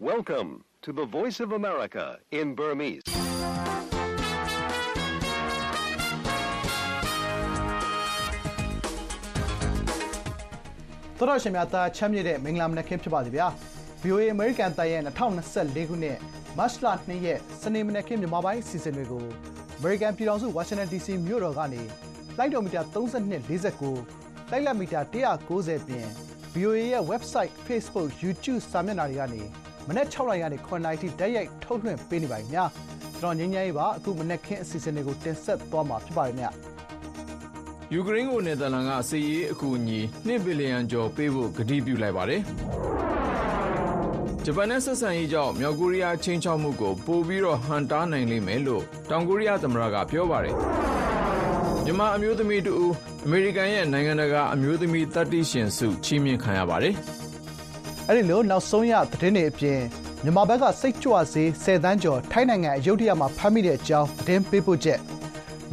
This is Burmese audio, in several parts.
Welcome to the Voice of America in Burmese. ။သောရရှင်များသားချမ်းမြေ့တဲ့မင်္ဂလာမနက်ခင်းဖြစ်ပါစေဗျာ။ VOA American တိုင်ရဲ့2024ခုနှစ်မတ်လ2ရက်စနေမနက်ခင်းမြန်မာပိုင်းအစီအစဉ်တွေကို American ပြည်ထောင်စု Washington DC မြို့တော်ကနေလိုက်တော်မီတာ3249လိုက်လက်မီတာ190ပြင် VOA ရဲ့ website Facebook YouTube စာမျက်နှာတွေကနေ မနက်6နာရီကနေ9နာရီထိတိုက်ရိုက်ထုတ်လွှင့်ပေးနေပါပြီများကျွန်တော်ငင်းငယ်ရေးပါအခုမနက်ခင်းအစီအစဉ်တွေကိုတင်ဆက်သွားမှာဖြစ်ပါတယ်များယူကရိန်းကိုနယ်သာလန်ကစစ်ရေးအကူအညီ2ဘီလီယံကျော်ပေးဖို့ကတိပြုလိုက်ပါတယ်ဂျပန်နဲ့ဆက်ဆံရေးကြောင့်မြောက်ကိုရီးယားချင်းချောက်မှုကိုပိုပြီးတော့ဟန်တားနိုင်လိမ့်မယ်လို့တောင်ကိုရီးယားသမ္မတကပြောပါတယ်မြန်မာအမျိုးသမီးတူအမေရိကန်ရဲ့နိုင်ငံတကာအမျိုးသမီးသတ္တိရှင်ဆုချီးမြှင့်ခံရပါတယ် အဲ့ဒီလိုနောက်ဆုံးရသတင်းတွေအပြင်မြန်မာဘက်ကစိတ်ကြွစေ10တန်းကျော်ထိုင်းနိုင်ငံအယုဒ္ဓယမှာဖမ်းမိတဲ့အကြောင်းသတင်းပေးပို့ချက်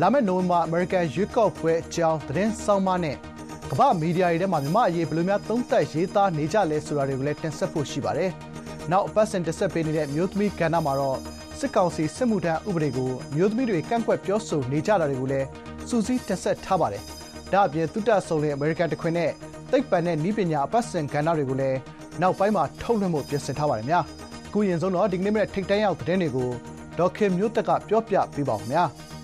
လာမယ့်နိုဝင်ဘာအမေရိကန်ရွေးကောက်ပွဲအကြောင်းသတင်းဆောင်မနဲ့ကမ္ဘာမီဒီယာတွေထဲမှာမြန်မာအရေးဘယ်လိုများသုံးသပ်ရေးသားနေကြလဲဆိုတာတွေကိုလည်းတင်ဆက်ဖို့ရှိပါတယ်။နောက်အပတ်စဉ်တင်ဆက်ပေးနေတဲ့မျိုးသမီးကဏ္ဍမှာတော့စစ်ကောင်စီစစ်မှုထမ်းဥပဒေကိုမျိုးသမီးတွေကန့်ကွက်ပြောဆိုနေကြတာတွေကိုလည်းစူးစီးတင်ဆက်ထားပါတယ်။ဒါ့အပြင်သုတဆုံလင်အမေရိကန်တခွင်နဲ့သိပ္ပံနဲ့ဤပညာအပတ်စဉ်ကဏ္ဍတွေကိုလည်း နောက်ပိုင်းမှာထုတ်လွှင့်ဖို့ပြင်ဆင်ထားပါတယ်များ။အခုရင်ဆုံးတော့ဒီကနေ့မနေ့ထိတ်တန်းရောက်သတင်းတွေကိုဒေါက်ခင်မျိုးသက်ကပြောပြပေးပါဦးခင်ဗျာ။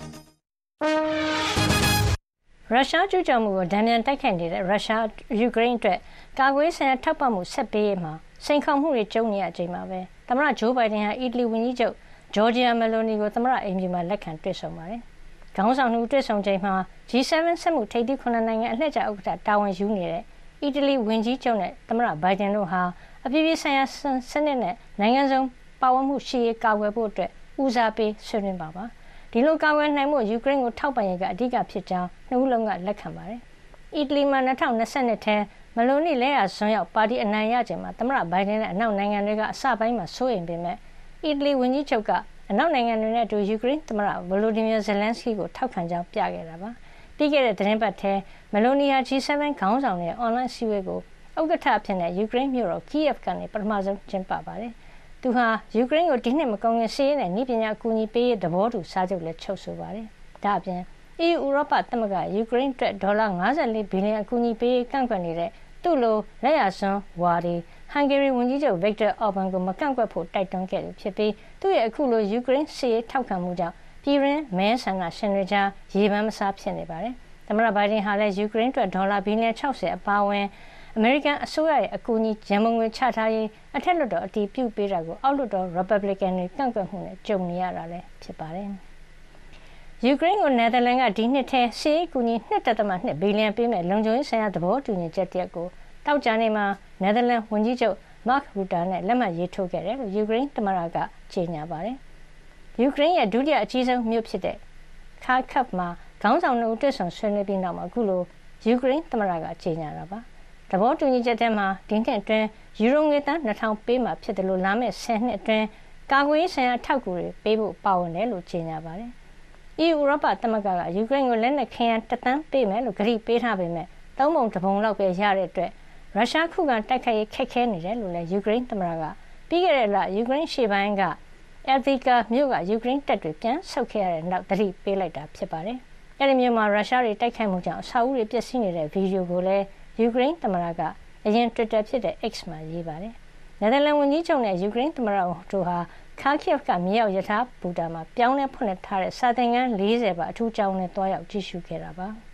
ရုရှားကျူးကျော်မှုကိုတံပြန်တိုက်ခိုက်နေတဲ့ရုရှားယူကရိန်းအတွက်ကာကွယ်ရေးဆိုင်ရာထောက်ပံ့မှုဆက်ပေးရေးမှာစိန်ခေါ်မှုတွေကြုံနေရချိန်မှာပဲသမ္မတဂျိုးဘိုင်ဒန်ဟာအီတလီဝန်ကြီးချုပ်ဂျော်ဂျီယာမယ်လိုနီကိုသမ္မတအိမ်ဖြူမှာလက်ခံတွေ့ဆုံပါတယ်။ခေါင်းဆောင်မှုတွေ့ဆုံချိန်မှာ G7 ဆက်မှုထိပ်သီးခုနှစ်နိုင်ငံအလှည့်ကျဥက္ကဋ္ဌတာဝန်ယူနေတဲ့ အီတလီဝန်ကြီးချုပ်နဲ့သမ္မတဘိုင်ဒန်တို့ဟာအပြည်ပြည်ဆိုင်ရာစနစ်နဲ့နိုင်ငံစုံပါဝင်မှုရှိရေးကာကွယ်ဖို့အတွက်ဦးစားပေးဆွေးနွေးပါပါ။ဒီလိုကာကွယ်နိုင်ဖို့ယူကရိန်းကိုထောက်ပံ့ရေးကအဓိကဖြစ်ကြောင်းနှစ်ဦးလုံးကလက်ခံပါတယ်။အီတလီမှာ2020ထဲမလိုနီလဲရဇွန်ရောက်ပါတီအနိုင်ရချိန်မှာသမ္မတဘိုင်ဒန်နဲ့အနောက်နိုင်ငံတွေကအစပိုင်းမှာစိုးရိမ်ပေမဲ့အီတလီဝန်ကြီးချုပ်ကအနောက်နိုင်ငံတွေနဲ့အတူယူကရိန်းသမ္မတဗလိုဒီမီယာဇယ်လန်စကီကိုထောက်ခံကြောင်းပြခဲ့တာပါ။ ပြီးခဲ့တဲ့သတင်းပတ်ထဲမလိုနီယာ G7 ခေါင်းဆောင်ရဲ့အွန်လိုင်းစည်းဝေးကိုဥက္ကဋ္ဌအဖြစ်နဲ့ယူကရိန်းမြို့တော်ကီယက်ကနေပထမဆုံးကျင်းပပါတယ်။သူဟာယူကရိန်းကိုဒီနှစ်မကုန်ခင်စစ်ရေးနဲ့နည်းပညာအကူအညီပေးရေးသဘောတူစာချုပ်လည်းချုပ်ဆိုပါတယ်။ဒါ့အပြင် EU ဥရောပသမဂ္ဂယူကရိန်းအတွက်ဒေါ်လာ54ဘီလီယံအကူအညီပေးရေးကန့်ကွက်နေတဲ့သူ့လိုလက်ရစွန်းဝါဒီဟန်ဂေရီဝန်ကြီးချုပ်ဗစ်တာအော်ဘန်ကိုမကန့်ကွက်ဖို့တိုက်တွန်းခဲ့သူဖြစ်ပြီးသူ့ရဲ့အခုလိုယူကရိန်းစစ်ရေးထောက်ခံမှုကြောင့် ပြည်ရင်းမဲဆန္ဒရှင်တွေကြားရေပန်းမစားဖြစ်နေပါတယ်။သမ္မတဘိုင်ဒန်ဟာလည်းယူကရိန်းအတွက်ဒေါ်လာဘီလီယံ60အပါအဝင်အမေရိကန်အစိုးရရဲ့အကူအညီရန်ပုံငွေချထားရေးအထက်လွှတ်တော်အတည်ပြုပေးတာကိုအောက်လွှတ်တော် Republican တွေကန့်ကွက်မှုနဲ့ကြုံနေရတာလည်းဖြစ်ပါတယ်။ယူကရိန်းကိုနယ်သာလန်ကဒီနှစ်ထဲစီးအကူအညီ2.2ဘီလီယံပေးမဲ့လုံခြုံရေးဆိုင်ရာသဘောတူညီချက်တရက်ကိုတောက်ကြနေမှာနယ်သာလန်ဝန်ကြီးချုပ် Mark Rutte နဲ့လက်မှတ်ရေးထိုးခဲ့တယ်လို့ယူကရိန်းသမ္မတကကြေညာပါတယ်။ ယူကရိန်းရဲ့ဒုတိယအကြီးဆုံးမြို့ဖြစ်တဲ့ Kharkiv မှာခေါင်းဆောင်တို့တွေ့ဆုံဆွေးနွေးပြီးနောက်မှာအခုလိုယူကရိန်းသမ္မတကကြေညာတာပါ။သဘောတူညီချက်ထဲမှာဒီနှစ်အတွင်းယူရိုငွေသန်း2000ပေးမှာဖြစ်တယ်လို့လာမယ့်10နှစ်အတွင်းကာကွယ်ရေးဆိုင်ရာထောက်ကူတွေပေးဖို့ပါဝင်တယ်လို့ကြေညာပါတယ်။ EU ဥရောပသမဂ္ဂကယူကရိန်းကိုလက်နက်ခဲယမ်းတသန်းပေးမယ်လို့ကတိပေးထားပေမဲ့သုံးပုံတစ်ပုံလောက်ပဲရတဲ့အတွက်ရုရှားခုခံတိုက်ခိုက်ရေးခက်ခဲနေတယ်လို့လည်းယူကရိန်းသမ္မတကပြီးခဲ့တဲ့လယူကရိန်းရှေ့ပိုင်းက Avdiivka မြို့ကယူကရိန်းတပ်တွေပြန်ဆုတ်ခဲ့ရတဲ့နောက်တတိပေးလိုက်တာဖြစ်ပါတယ်။အဲဒီမြို့မှာရုရှားတွေတိုက်ခိုက်မှုကြောင့်အဆောက်အဦတွေပျက်စီးနေတဲ့ဗီဒီယိုကိုလည်းယူကရိန်းသမ္မတကအရင် Twitter ဖြစ်တဲ့ X မှာရေးပါတယ်။နယ်သာလန်ဝန်ကြီးချုပ်နဲ့ယူကရိန်းသမ္မတတို့ဟာခါကီယက်ကမြေအောက်ယထာဘူတာမှာပြောင်းလဲဖွင့်ထားတဲ့စာသင်ခန်း40ပါအထူးကျောင်းနဲ့တွားရောက်ကြည့်ရှုခဲ့တာပါ။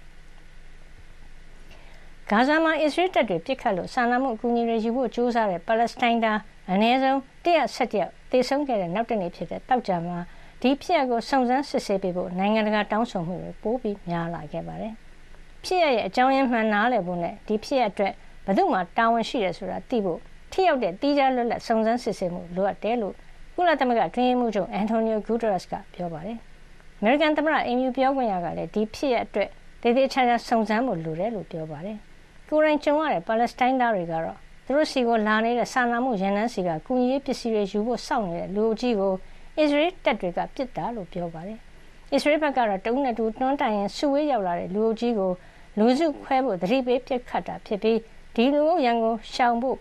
ဂါဇာမှာအစ္စရေးတပ်တွေပစ်ခတ်လို့စာနာမှုအကူအညီတွေယူဖို့ကြိုးစားတဲ့ပါလက်စတိုင်းသား အနည်းဆုံး117ယောက်သေဆုံးခဲ့တဲ့နောက်တနေ့ဖြစ်တဲ့တောက်ကြမှာဒီဖြစ်ရပ်ကိုစုံစမ်းစစ်ဆေးပေးဖို့နိုင်ငံတကာတောင်းဆိုမှုတွေပိုပြီးများလာခဲ့ပါတယ်။ဖြစ်ရရဲ့အကြောင်းရင်းမှန်နားလည်ဖို့နဲ့ဒီဖြစ်ရအတွက်ဘယ်သူမှတာဝန်ရှိတယ်ဆိုတာသိဖို့ထိရောက်တဲ့တီးခြားလွတ်လပ်စုံစမ်းစစ်ဆေးမှုလိုအပ်တယ်လို့ကုလသမဂ္ဂတွင်းမှုချုပ်အန်တိုနီယိုဂူတရက်စ်ကပြောပါတယ်။အမေရိကန်သမ္မတအင်မြူပြောခွင့်ရကလည်းဒီဖြစ်ရအတွက်ဒေသချာချာစုံစမ်းမှုလိုတယ်လို့ပြောပါတယ်။ကိုရင်ကျုံရတဲ့ပါလက်စတိုင်းသားတွေကတော့ သူတို့စီကိုလာနေတဲ့စာနာမှုရန်နှန်းစီကကုညီရေးပစ္စည်းတွေယူဖို့စောင့်နေတဲ့လူအကြီးကိုအစ္စရေးတပ်တွေကပစ်တာလို့ပြောပါတယ်။အစ္စရေးဘက်ကတော့တုံးနဲ့တူတွန်းတိုင်ရင်ဆူဝေးရောက်လာတဲ့လူအကြီးကိုလူစုခွဲဖို့သတိပေးပြစ်ခတ်တာဖြစ်ပြီးဒီလူရန်ကိုရှောင်ဖို့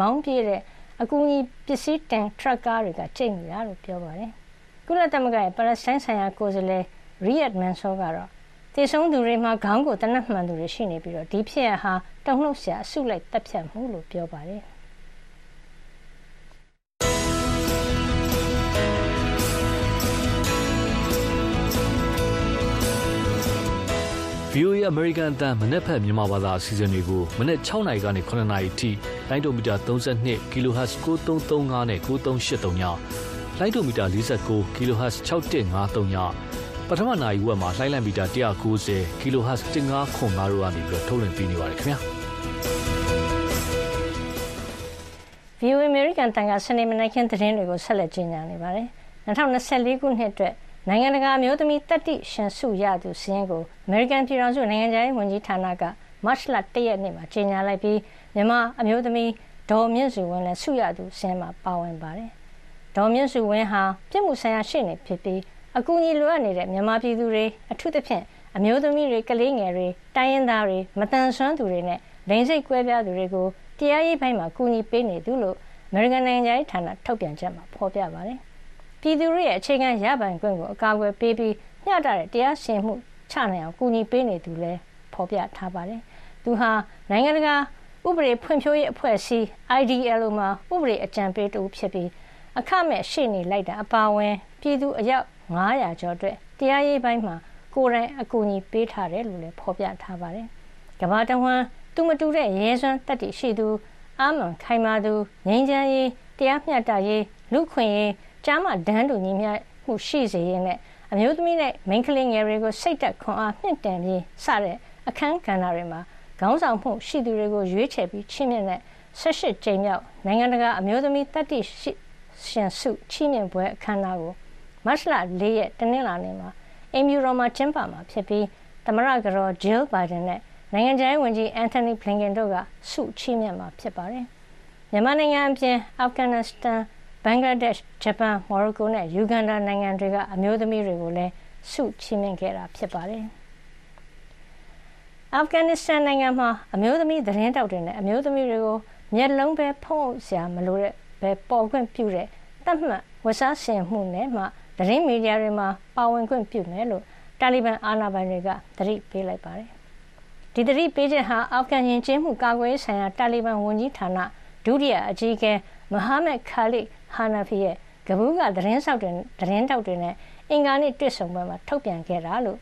မောင်းပြေးတဲ့အကူအညီပစ္စည်းတင်ထရပ်ကားတွေကကျိတ်နေတာလို့ပြောပါတယ်။ကုလသမဂ္ဂရဲ့ပါလက်စတိုင်းဆိုင်ရာကိုယ်စားလှယ်ရီယက်မန်ဆိုကတော့ တည်ဆုံးသူတွေမှာခေါင်းကိုတနက်မှန်သူတွေရှိနေပြီးတော့ဒီဖြစ်ရဟာတုံ့နှုတ်ဆရာအစုလိုက်တပ်ဖြတ်မှုလို့ပြောပါတယ်။ VOA American အတန်းမနေ့ဖက်မြန်မာဘာသာအစီအစဉ်တွေကိုမနေ့6နာရီကနေ9နာရီထိလိုင်းဒိုမီတာ32 kHz 9335နဲ့9383ညလိုင်းဒိုမီတာ49 kHz 6153ည ပထမနာရီဝက်မှာလိုင်းလံမီတာ190 kHz 1505တို့ကနေပြီးတော့ထုတ်လွှင့်ပေးနေပါတယ်ခင်ဗျာ VOA American တန်ကစနေမနက်ခင်းသတင်းတွေကိုဆက်လက်ကြီးညာနေပါတယ်2024ခုနှစ်အတွက်နိုင်ငံတကာအမျိုးသမီးတက်တိရှင်စုရသူစင်းကိုအမေရိကန်ပြည်ထောင်စုနိုင်ငံခြားရေးဝန်ကြီးဌာနကမတ်လ၁ရက်နေ့မှာကြေညာလိုက်ပြီးမြန်မာအမျိုးသမီးဒေါ်မြင့်စုဝင်းလည်းစုရသူစင်းမှာပါဝင်ပါတယ်။ဒေါ်မြင့်စုဝင်းဟာပြည်မှုဆိုင်ရာရှေ့နေဖြစ်ပြီး အကူအညီလိုအပ်နေတဲ့မြန်မာပြည်သူတွေအထူးသဖြင့်အမျိုးသမီးတွေကလေးငယ်တွေတိုင်းရင်းသားတွေမတန်ဆွမ်းသူတွေနဲ့လိင်စိတ်ကွဲပြားသူတွေကိုတရားရေးပိုင်းမှာကူညီပေးနေသူလို့အမေရိကန်နိုင်ငံရေးဌာနထုတ်ပြန်ချက်မှာဖော်ပြပါတယ်။ပြည်သူတွေရဲ့အခြေခံရပိုင်ခွင့်ကိုအကာအကွယ်ပေးပြီးမျှတတဲ့တရားရှင်မှုချနိုင်အောင်ကူညီပေးနေသူလည်းဖော်ပြထားပါတယ်။သူဟာနိုင်ငံတကာဥပဒေဖွံ့ဖြိုးရေးအဖွဲ့အစည်း IDL မှာဥပဒေအကြံပေးတူဖြစ်ပြီးအခမဲ့ရှေ့နေလိုက်တာအပါအဝင် ပြည်သူအယောက် 900ကျော်အတွက်တရားရေးပိုင်းမှာကိုယ်တိုင်အကူအညီပေးထားတယ်လို့လည်းဖော်ပြထားပါတယ်။ကမ္ဘာတဝန်းသူမတူတဲ့ရဲစွမ်းတက်တည်ရှိသူအာမန်ခိုင်မာသူငြိမ်းချမ်းရေးတရားမျှတရေးလူခွင့်ရေးကြားမှဒန်းတူညီမျှမှုရှိစေရေးနဲ့အမျိုးသမီးနဲ့မိန်းကလေးငယ်တွေကိုစိတ်တက်ခွန်အားမြင့်တင်ပြီးစတဲ့အခန်းကဏ္ဍတွေမှာခေါင်းဆောင်မှုရှိသူတွေကိုရွေးချယ်ပြီးချီးမြှင့်တဲ့18ကြိမ်မြောက်နိုင်ငံတကာအမျိုးသမီးတတိရှင်စုချီးမြှင့်ပွဲအခမ်းအနားကို မတ်လ၄ရက်တနင်္လာနေ့မှာအင်မြူရောမှာကျင်းပမှာဖြစ်ပြီးသမရကတော်ဂျီလ်ဘိုင်ဒန်နဲ့နိုင်ငံခြားရေးဝန်ကြီးအန်ထိုနီဘလင်ကန်တို့ကဆုချီးမြှင့်မှာဖြစ်ပါတယ်။မြန်မာနိုင်ငံအပြင်အာဖဂန်နစ္စတန်ဘင်္ဂလားဒေ့ရှ်ဂျပန်မော်ရိုကိုနဲ့ယူဂန်ဒါနိုင်ငံတွေကအမျိုးသမီးတွေကိုလည်းဆုချီးမြှင့်ခဲ့တာဖြစ်ပါတယ်။အာဖဂန်နစ္စတန်နိုင်ငံမှာအမျိုးသမီးသတင်းတောက်တွေနဲ့အမျိုးသမီးတွေကိုမျက်လုံးပဲဖုံးစရာမလိုတဲ့ပဲပေါ်ခွင့်ပြုတဲ့တတ်မှတ်ဝတ်စားဆင်မှုနဲ့မှ သတင်းမီဒီယာတွေမှာပါဝင်ခွင့်ပြုမယ်လို့တာလီဘန်အာဏာပိုင်တွေကသတိပေးလိုက်ပါတယ်။ဒီသတိပေးချက်ဟာအာဖဂန်ရင်ကျင်းမှုကာကွယ်ရေးဆိုင်ရာတာလီဘန်ဝန်ကြီးဌာနဒုတိယအကြီးအကဲမဟာမက်ခါလစ်ဟာနာဖီရဲ့ကဘူးကသတင်းဆောက်တွေသတင်းတောက်တွေနဲ့အင်္ဂါနေ့တွေ့ဆုံပွဲမှာထုတ်ပြန်ခဲ့တာလို့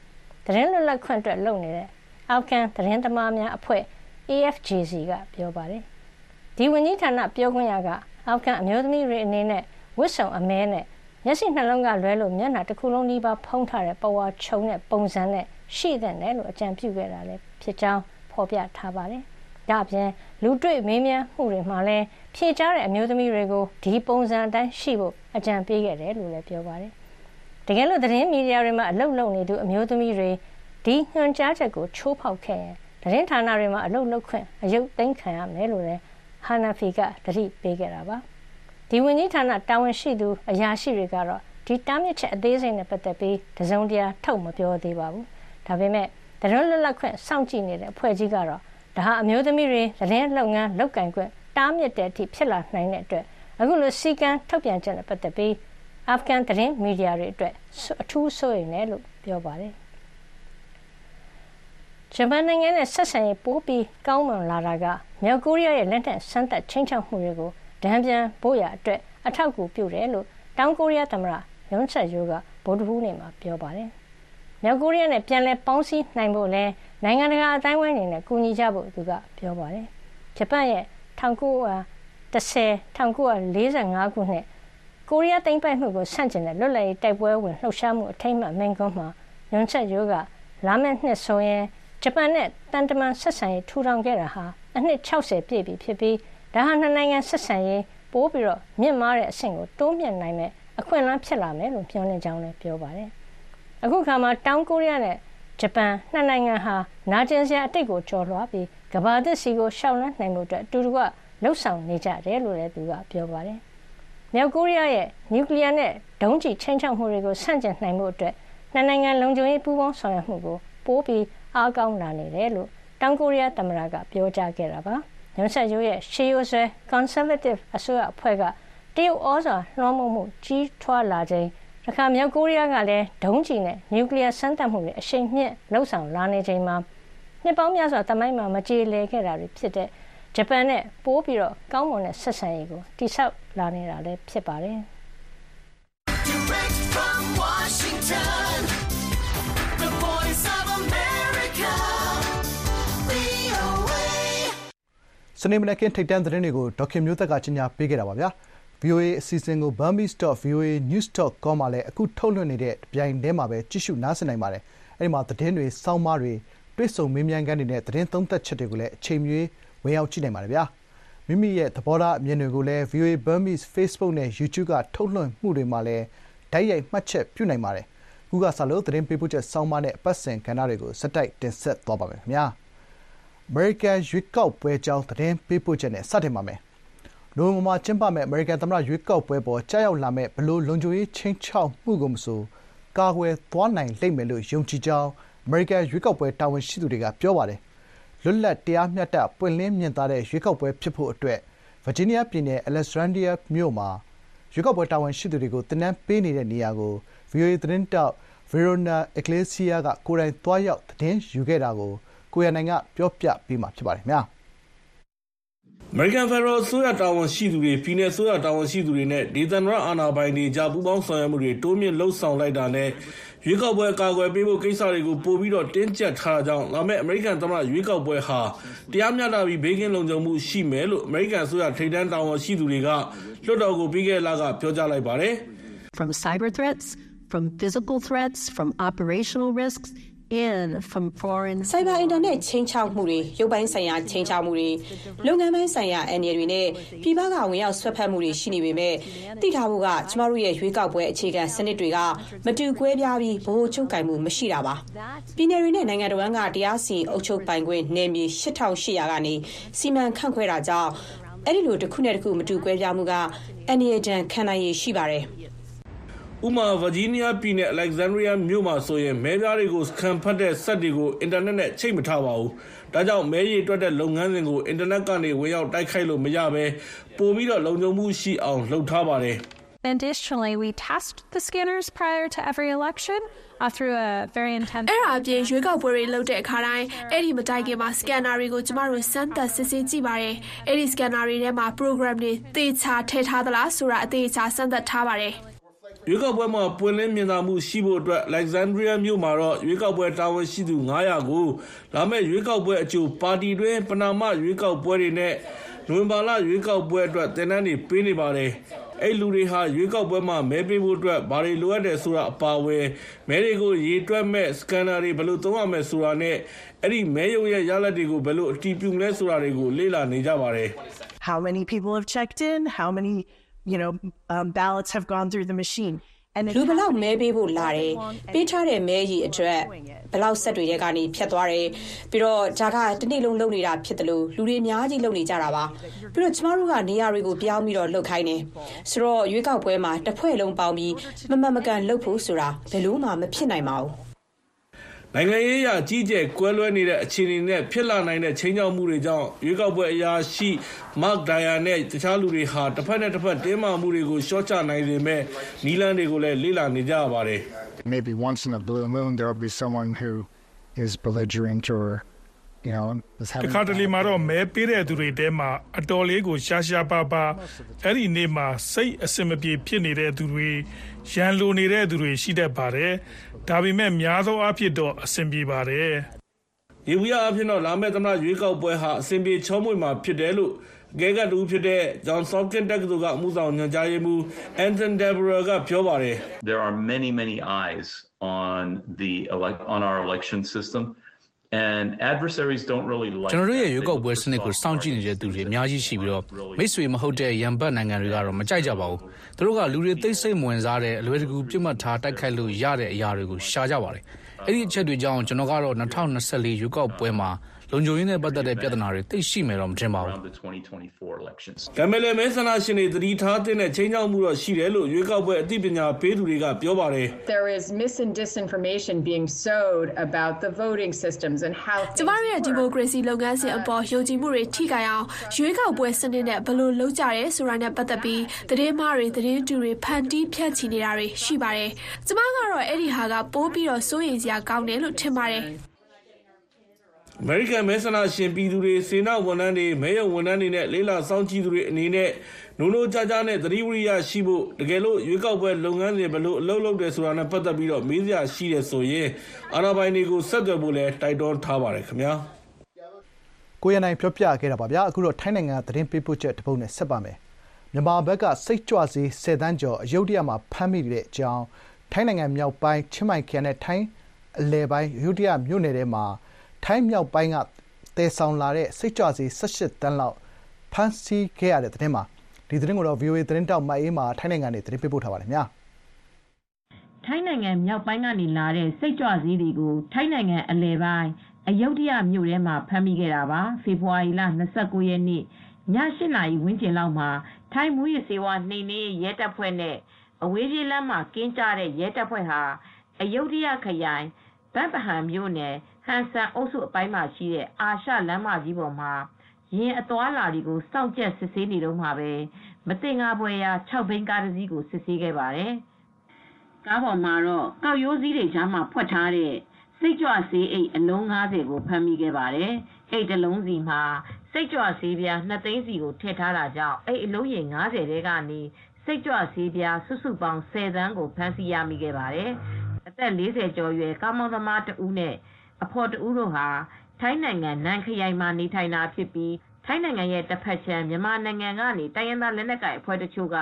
သတင်းလွတ်လပ်ခွင့်အတွက်လုပ်နေတဲ့အာဖဂန်သတင်းသမားများအဖွဲ့ AFJC ကပြောပါတယ်။ဒီဝန်ကြီးဌာနပြောခွင့်ရကအာဖဂန်အမျိုးသမီးတွေအနေနဲ့ဝတ်စုံအမဲနဲ့ မျက်စိနှလုံးကလွဲလို့မျက်နှာတစ်ခုလုံးဒီပါဖုံးထားတဲ့ပဝါခြုံတဲ့ပုံစံနဲ့ရှိတဲ့နယ်လို့အကြံပြုခဲ့တာလည်းဖြစ်ကြောင်းဖော်ပြထားပါတယ်။ဒါ့အပြင်လူတွေ့မေးမြန်းမှုတွေမှာလည်းဖြေကြားတဲ့အမျိုးသမီးတွေကိုဒီပုံစံအတိုင်းရှိဖို့အကြံပေးခဲ့တယ်လို့လည်းပြောပါတယ်။တကယ်လို့သတင်းမီဒီယာတွေမှာအလုပ်လုပ်နေသူအမျိုးသမီးတွေဒီညွှန်ကြားချက်ကိုချိုးဖောက်ခဲ့ရင်သတင်းဌာနတွေမှာအလုပ်လုပ်ခွင့်အယုတ်သိမ်းခံရမယ်လို့လည်းဟာနာဖီကတတိပေးခဲ့တာပါ ဒီဝန်ကြီးဌာနတာဝန်ရှိသူအရာရှိတွေကတော့ဒီတားမြစ်ချက်အသေးစိတ်နဲ့ပတ်သက်ပြီးတစုံတရာထုတ်မပြောသေးပါဘူးဒါပေမဲ့သတင်းလွတ်လပ်ခွင့်စောင့်ကြည့်နေတဲ့အဖွဲ့ကြီးကတော့ဒါဟာအမျိုးသမီးတွေသတင်းလုပ်ငန်းလုပ်ကင်ခွင့်တားမြစ်တဲ့အထိဖြစ်လာနိုင်တဲ့အတွက်အခုလိုစီကံထုတ်ပြန်ချက်နဲ့ပတ်သက်ပြီးအာဖဂန်သတင်းမီဒီယာတွေအတွက်အထူးစိုးရိမ်တယ်လို့ပြောပါတယ်ဂျပန်နိုင်ငံနဲ့ဆက်ဆံရေးပိုပြီးကောင်းမွန်လာတာကမြောက်ကိုရီးယားရဲ့လက်နက်စမ်းသပ်ချင်းချောက်မှုတွေကို ဒဏ်ပြန်ဖို့ရအတွက်အထောက်အကူပြုတယ်လို့တောင်ကိုရီးယားသမ္မတယွန်ချက်ယိုကဗုဒ္ဓဟူးနေ့မှာပြောပါတယ်။မြောက်ကိုရီးယားနဲ့ပြန်လည်ပေါင်းစည်းနိုင်ဖို့လဲနိုင်ငံတကာအတိုင်းအဝိုင်းနေနဲ့ကူညီကြဖို့သူကပြောပါတယ်။ဂျပန်ရဲ့1910 1945ခုနှစ်ကိုရီးယားသိမ်းပိုက်မှုကိုဆန့်ကျင်တဲ့လွတ်လပ်ရေးတိုက်ပွဲဝင်လှုပ်ရှားမှုအထိမ်းအမှတ်မိန့်ခွန်းမှာယွန်ချက်ယိုကလာမယ့်နှစ်ဆိုရင်ဂျပန်နဲ့တန်တမန်ဆက်ဆံရေးထူထောင်ခဲ့တာဟာအနှစ်60ပြည့်ပြီဖြစ်ပြီး ဒါဟာနှစ်နိုင်ငံဆက်ဆံရေးပိုးပြီးတော့မြင့်မားတဲ့အဆင့်ကိုတိုးမြင့်နိုင်မဲ့အခွင့်အလမ်းဖြစ်လာမယ်လို့ပြောနေကြောင်းလည်းပြောပါတယ်။အခုခါမှာတောင်ကိုရီးယားနဲ့ဂျပန်နှစ်နိုင်ငံဟာနာကျင်စရာအတိတ်ကိုကျော်လွှားပြီးကမ္ဘာသစ်စီကိုရှောင်လန်းနိုင်မှုအတွက်အတူတူကလှုပ်ဆောင်နေကြတယ်လို့လည်းသူကပြောပါတယ်။မြောက်ကိုရီးယားရဲ့နျူကလ িয়ার နဲ့ဒုံးကျည်ချင်းချောက်မှုတွေကိုဆန့်ကျင်နိုင်မှုအတွက်နှစ်နိုင်ငံလုံခြုံရေးပူးပေါင်းဆောင်ရွက်မှုကိုပိုးပြီးအားကောင်းလာနေတယ်လို့တောင်ကိုရီးယားသမ္မတကပြောကြားခဲ့တာပါ။ ညွန်ဆက်ယူရဲ့ရှေးရိုးဆွဲ conservative အစိုးရအဖွဲ့ကတရုတ်ဩဇာလွှမ်းမိုးမှုကြီးထွားလာချိန်တခါမြောက်ကိုရီးယားကလည်းဒုံးကျည်နဲ့နျူကလ িয়ার စမ်းသပ်မှုတွေအရှိန်မြင့်လှုပ်ဆောင်လာနေချိန်မှာနှစ်ပေါင်းများစွာတမိုင်းမှာမကြေလည်ခဲ့တာတွေဖြစ်တဲ့ဂျပန်နဲ့ပိုးပြီးတော့ကောင်းမွန်တဲ့ဆက်ဆံရေးကိုတိဆောက်လာနေတာလည်းဖြစ်ပါတယ်။ Direct from Washington, စနေမနက်ခင်း ထိပ်တန်းသတင်းတွေကို ဒေါက်ခင်မျိုးသက်ကကြီးညာပေးခဲ့တာပါဗျာ VOA အစီအစဉ်ကို burmese.voanews.com မှာလည်း အခု ထုတ်လွှင့်နေတဲ့ပြိုင်တည်းမှာပဲ ကြည့်ရှုနားဆင်နိုင်ပါတယ် အဲဒီမှာ သတင်းတွေစောင်းမားတွေ တွေ့ဆုံမေးမြန်းခန်းတွေနဲ့ သတင်းသုံးသပ်ချက်တွေကိုလည်း အချိန်မရွေး ဝင်ရောက်ကြည့်နိုင်ပါတယ်ဗျာမိမိရဲ့ သဘောထားအမြင်တွေကိုလည်း VOA Burmese Facebook နဲ့ YouTube က ထုတ်လွှင့်မှုတွေမှာလည်းဓာတ်ရိုက် မှတ်ချက်ပြုနိုင်ပါတယ်ခုကစလို့ သတင်းပေးပို့ချက်စောင်းမားနဲ့ အပတ်စဉ်ကဏ္ဍတွေကိုစက်တိုက် တင်ဆက်သွားပါမယ်ခင်ဗျာအ မေရိကန်ရွေးကောက်ပွဲအကြောင်းသတင်းပေးပို့ချက်နဲ့စတင်ပါမယ်။နိုဝင်ဘာမှာကျင်းပမယ့်အမေရိကန်သမ္မတရွေးကောက်ပွဲအပေါ်ကျရောက်လာမယ့်ဘယ်လိုလုံခြုံရေးခြိမ်းခြောက်မှုကိုမဆိုကာကွယ်သွားနိုင်လိမ့်မယ်လို့ယုံကြည်ကြောင်းအမေရိကန်ရွေးကောက်ပွဲတာဝန်ရှိသူတွေကပြောပါတယ်။လွတ်လပ်တရားမျှတပွင့်လင်းမြင်သာတဲ့ရွေးကောက်ပွဲဖြစ်ဖို့အတွက်ဗာဂျီးနီးယားပြည်နယ် Alexandria မြို့မှာရွေးကောက်ပွဲတာဝန်ရှိသူတွေကိုသင်တန်းပေးနေတဲ့နေရာကို VOA သတင်းထောက် Verona Iglesias ကကိုယ်တိုင်သွားရောက်သတင်းယူခဲ့တာကို ကိုရန်နိုင်က ပြောပြပေးမှာဖြစ်ပါတယ်ခင်ဗျာ။အမေရိကန်ဖက်ဒရယ်အစိုးရတာဝန်ရှိသူတွေ ပြည်내အစိုးရတာဝန်ရှိသူတွေနဲ့ ဒေသန္တရအာဏာပိုင်တွေကြား ပူးပေါင်းဆောင်ရွက်မှုတွေ တိုးမြှင့်လှုပ်ဆောင်လိုက်တာနဲ့ ရွေးကောက်ပွဲအကာအကွယ်ပေးဖို့ ကိစ္စတွေကို ပိုပြီးတော့ တင်းကျပ်ထားတာကြောင့် လာမယ့် အမေရိကန်သမ္မတရွေးကောက်ပွဲဟာ တရားမျှတပြီး ဘေးကင်းလုံခြုံမှုရှိမယ်လို့ အမေရိကန်အစိုးရ ထိပ်တန်းတာဝန်ရှိသူတွေက လွှတ်တော်ကို ပြီးခဲ့တဲ့လက ပြောကြားလိုက်ပါတယ် from cyber threats, from physical threats, from operational risks, and from foreign ဆိုင်ဘာအင်တာနက်ချင်းချောက်မှုတွေရုပ်ပိုင်းဆိုင်ရာချင်းချောက်မှုတွေလုပ်ငန်းပိုင်းဆိုင်ရာအန္တရာယ်တွေနဲ့ပြည်ပကဝင်ရောက်ဆွတ်ဖက်မှုတွေရှိနေပေမဲ့သိထားဖို့ကကျမတို့ရဲ့ရွေးကောက်ပွဲအခြေခံစနစ်တွေကမတူကွဲပြားပြီးဘိုးချုပ်ကင်မှုမရှိတာပါပြည်내တွေနဲ့နိုင်ငံတော်ကတရားစီရင်အုပ်ချုပ်ပိုင်ခွင့်နယ်မြေ8800ကနေစီမံခန့်ခွဲတာကြောင့်အဲ့ဒီလိုတစ်ခုနဲ့တစ်ခုမတူကွဲပြားမှုကအန္တရာယ်ဒဏ်ခံနိုင်ရရှိပါတယ် ဥပမာ ဗာဂျီးနီးယားပြည်နယ်အလက်ဇန်ဒရီးယားမြို့မှာဆိုရင် မဲပြားတွေကိုစကန်ဖတ်တဲ့စက်တွေကို အင်တာနက်နဲ့ ချိတ်မထားပါဘူး။ဒါကြောင့် မဲရည်တွက်တဲ့လုပ်ငန်းစဉ်ကို အင်တာနက်ကနေ ဝင်ရောက်တိုက်ခိုက်လို့မရဘဲ ပိုပြီးတော့ လုံခြုံမှုရှိအောင် လုပ်ထားပါတယ်။ Additionally, we test the scanners prior to every election uh, through a very intense. အဲ့ဒါအပြင် ရွေးကောက်ပွဲတွေလုပ်တဲ့အခါတိုင်း အဲ့ဒီမတိုင်ခင်မှာ scanner တွေကို ကျမတို့ စမ်းသပ် စစ်ဆေးကြည့်ပါတယ်။အဲ့ဒီ scanner တွေထဲမှာ program တွေ သေချာထည့်ထားသလားဆိုတာ အသေးချာ စမ်းသပ်ထားပါတယ်။ ရွေးကောက်ပွဲမှာ ပွင့်လင်းမြင်သာမှုရှိဖို့အတွက် Alexandria မြို့မှာတော့ ရွေးကောက်ပွဲတာဝန်ရှိသူ900ကို လာမယ့်ရွေးကောက်ပွဲအကြို ပါတီတွင်း ပဏာမရွေးကောက်ပွဲတွေနဲ့ နိုဝင်ဘာလရွေးကောက်ပွဲအတွက် သင်တန်းတွေပေးနေပါတယ်။အဲ့လူတွေဟာ ရွေးကောက်ပွဲမှာ မဲပေးဖို့အတွက် ဘာတွေလိုအပ်တယ်ဆိုတာအပါအဝင် မဲတွေကို ရေတွက်မဲ့စကန်နာတွေ ဘယ်လိုသုံးရမလဲဆိုတာနဲ့ အဲ့ဒီမဲရုံရဲ့ ရလဒ်တွေကို ဘယ်လိုအတည်ပြုမလဲဆိုတာတွေကို လေ့လာနေကြပါတယ်။ how many people have checked in, how many, you know, um, ballots have gone through the machine. And လူဘလောက်မဲပေးဖို့လာတယ်ပေးထားတဲ့မဲကြီးအတွက်ဘလောက်ဆက်တွေရဲ့ကနေဖြတ်သွားတယ်ပြီးတော့ဒါကတနေ့လုံးလုပ်နေတာဖြစ်တယ်လို့လူတွေအများကြီးလုပ်နေကြတာပါပြီးတော့ကျမတို့ကနေရာတွေကိုပြောင်းပြီးတော့လှုပ်ခိုင်းတယ်ဆိုတော့ရွေးကောက်ပွဲမှာတစ်ဖွဲ့လုံးပေါင်းပြီးမမတ်မကန်လှုပ်ဖို့ဆိုတာဘယ်လို့မှမဖြစ်နိုင်ပါဘူး နိုင်ငံရေးအရအကြီးအကျယ်ကွဲလွဲနေတဲ့အခြေအနေနဲ့ဖြစ်လာနိုင်တဲ့ချိန်ချောက်မှုတွေကြောင့်ရွေးကောက်ပွဲအရာရှိ Mark Dyer နဲ့တခြားလူတွေဟာတစ်ဖက်နဲ့တစ်ဖက်တင်းမာမှုတွေကိုရှော့ချနိုင်ပေမဲ့နီလန်းတွေကိုလည်းလေ့လာနေကြရပါတယ် maybe once in a blue moon there will be someone who is belligerent or you know is တ having ခါတလေမှာတော့မဲပေးတဲ့သူတွေတဲမှာအတော်လေးကိုရှားရှားပါပါအဲ့ဒီနေ့မှာစိတ်အစင်မပြေဖြစ်နေတဲ့သူတွေရန်လိုနေတဲ့သူတွေရှိတတ်ပါတယ် ဒါပေမဲ့ များသောအားဖြင့်တော့ အဆင်ပြေပါတယ်။ရေဘူးရအဖြစ်တော့ လာမယ့် သမ္မတရွေးကောက်ပွဲဟာအစဉ်ပြေချောမွေ့မှာဖြစ်တယ်လို့ အကဲကတူဖြစ်တဲ့ John Hopkins တက္ကသိုလ်က အမှုဆောင်ညွှန်ကြားရေးမှူး Anthony Deborah က ပြောပါတယ် there are many, many eyes on the elect on our election system, and adversaries don't really like. ကျွန်တော်တို့ရဲ့ that. ရွေးကောက်ပွဲစနစ်ကိုစောင့်ကြည့်နေတဲ့သူတွေအများကြီးရှိပြီးတော့မိတ်ဆွေမဟုတ်တဲ့ရန်ဘတ်နိုင်ငံတွေကတော့မကြိုက်ကြပါဘူး။သူတို့ကလူတွေသိစိတ်မဝင်စားတဲ့အလွယ်တကူပြစ်မှတ်ထားတိုက်ခိုက်လို့ရတဲ့အရာတွေကိုရှာကြပါတယ်။အဲ့ဒီအချက်တွေကြောင့်ကျွန်တော်ကတော့2024ရွေးကောက်ပွဲမှာ လုံခြုံရေးနဲ့ပတ်သက်တဲ့ပြဿနာတွေသိရှိမယ်တော့မထင်ပါဘူး around the 2024 elections. ကမ်မလဲမဲဆန္ဒရှင်တွေသတိထားတဲ့ချင်းချောက်မှုတော့ရှိတယ်လို့ရွေးကောက်ပွဲအသိပညာပေးသူတွေကပြောပါတယ် There is mis and disinformation being sowed about the voting systems and how ကျမတို့ရဲ့ဒီမိုကရေစီလုပ်ငန်းစဉ်အပေါ်ယုံကြည်မှုတွေထိခိုက်အောင်ရွေးကောက်ပွဲစနစ်နဲ့ဘယ်လိုလုပ်ကြရဲဆိုတာနဲ့ပတ်သက်ပြီးသတင်းမှားတွေသတင်းတူတွေဖန်တီးဖြန့်ချီနေတာတွေရှိပါတယ်။ကျမကတော့အဲ့ဒီဟာကပိုးပြီးတော့စိုးရိမ်စရာကောင်းတယ်လို့ထင်ပါတယ်။ အမေရိကန်မဲဆန္ဒရှင်ပြည်သူတွေစေနာဝန်ထမ်းတွေမဲရုံဝန်ထမ်းတွေနဲ့လေးလာစောင့်ကြည့်သူတွေအနေနဲ့နိုးနိုးကြားကြားနဲ့သတိဝိရိယရှိဖို့တကယ်လို့ရွေးကောက်ပွဲလုပ်ငန်းတွေဘယ်လိုအလုပ်လုပ်တယ်ဆိုတာနဲ့ပတ်သက်ပြီးတော့မေးစရာရှိတယ်ဆိုရင်အာဏာပိုင်တွေကိုဆက်သွယ်ဖို့လည်းတိုက်တွန်းထားပါတယ်ခင်ဗျာကိုရနိုင်ပြောပြခဲ့တာပါဗျာအခုတော့ထိုင်းနိုင်ငံကသတင်းပေးပို့ချက်တစ်ပုဒ်နဲ့ဆက်ပါမယ်မြန်မာဘက်ကစိတ်ကြွစေး10တန်းကျော်အယုဒ္ဓယမှာဖမ်းမိတဲ့အကြောင်းထိုင်းနိုင်ငံမြောက်ပိုင်းချင်းမိုင်ခရိုင်နဲ့ထိုင်းအလယ်ပိုင်းအယုဒ္ဓယမြို့နယ်ထဲမှာ ထိုင်းမြောက်ပိုင်းကတဲဆောင်လာတဲ့ စိတ်ကြွစေး18တန်းလောက် ဖမ်းဆီးခဲ့ရတဲ့သတင်းမှာဒီသတင်းကိုတော့ VOA သတင်းတောက် မအေးမှာထိုင်းနိုင်ငံနေသတင်းပေးပို့ထားပါတယ်ခင်ဗျာထိုင်းနိုင်ငံမြောက်ပိုင်းကနေလာတဲ့ စိတ်ကြွဆေးတွေကို ထိုင်းနိုင်ငံအလယ်ပိုင်း အယုဒ္ဓယမြို့ထဲမှာ ဖမ်းမိခဲ့တာပါ ဖေဖော်ဝါရီလ29ရက်နေ့ည8နာရီဝန်းကျင်လောက်မှာ ထိုင်းမူရစေဝါနှိမ်နင်းရေး ရဲတပ်ဖွဲ့နဲ့ အဝေးပြေးလမ်းမှာ ကင်းကြတဲ့ ရဲတပ်ဖွဲ့ဟာ အယုဒ္ဓယခရိုင်ဗတ်ပဟံမြို့နယ် ဟန်ဆန်အုပ်စုအပိုင်းမှာရှိတဲ့အာရှလမ်းမကြီးပေါ်မှာရင်အသွားအလာတွေကိုစောင့်ကြပ်စစ်ဆေးနေတော့မှာပဲမတင်ငါပွဲရာ6ဘိန်းကားတစ်စီးကိုစစ်ဆေးခဲ့ပါတယ်ကားပေါ်မှာတော့ကောက်ရိုးစည်းတွေကြားမှာဖွက်ထားတဲ့စိတ်ကြွဆေးအိတ်အလုံး90ကိုဖမ်းမိခဲ့ပါတယ်။အိတ်တစ်လုံးစီမှာစိတ်ကြွဆေးပြား2သိန်းစီကိုထည့်ထားတာကြောင့်အိတ်အလုံးရေ90တဲကနေစိတ်ကြွဆေးပြားစုစုပေါင်း10သန်းကိုဖမ်းဆီးရမိခဲ့ပါတယ်။အသက်40ကျော်ရွယ်ကားမောင်းသမားတဦးနဲ့ အဖော်တဦးတို့ဟာ ထိုင်းနိုင်ငံ နန်ခရိုင်မှာ နေထိုင်တာဖြစ်ပြီး ထိုင်းနိုင်ငံရဲ့တစ်ဖက်ခြမ်း မြန်မာနိုင်ငံကနေ တိုင်းရင်းသား လက်နက်ကိုင်အဖွဲ့တချို့က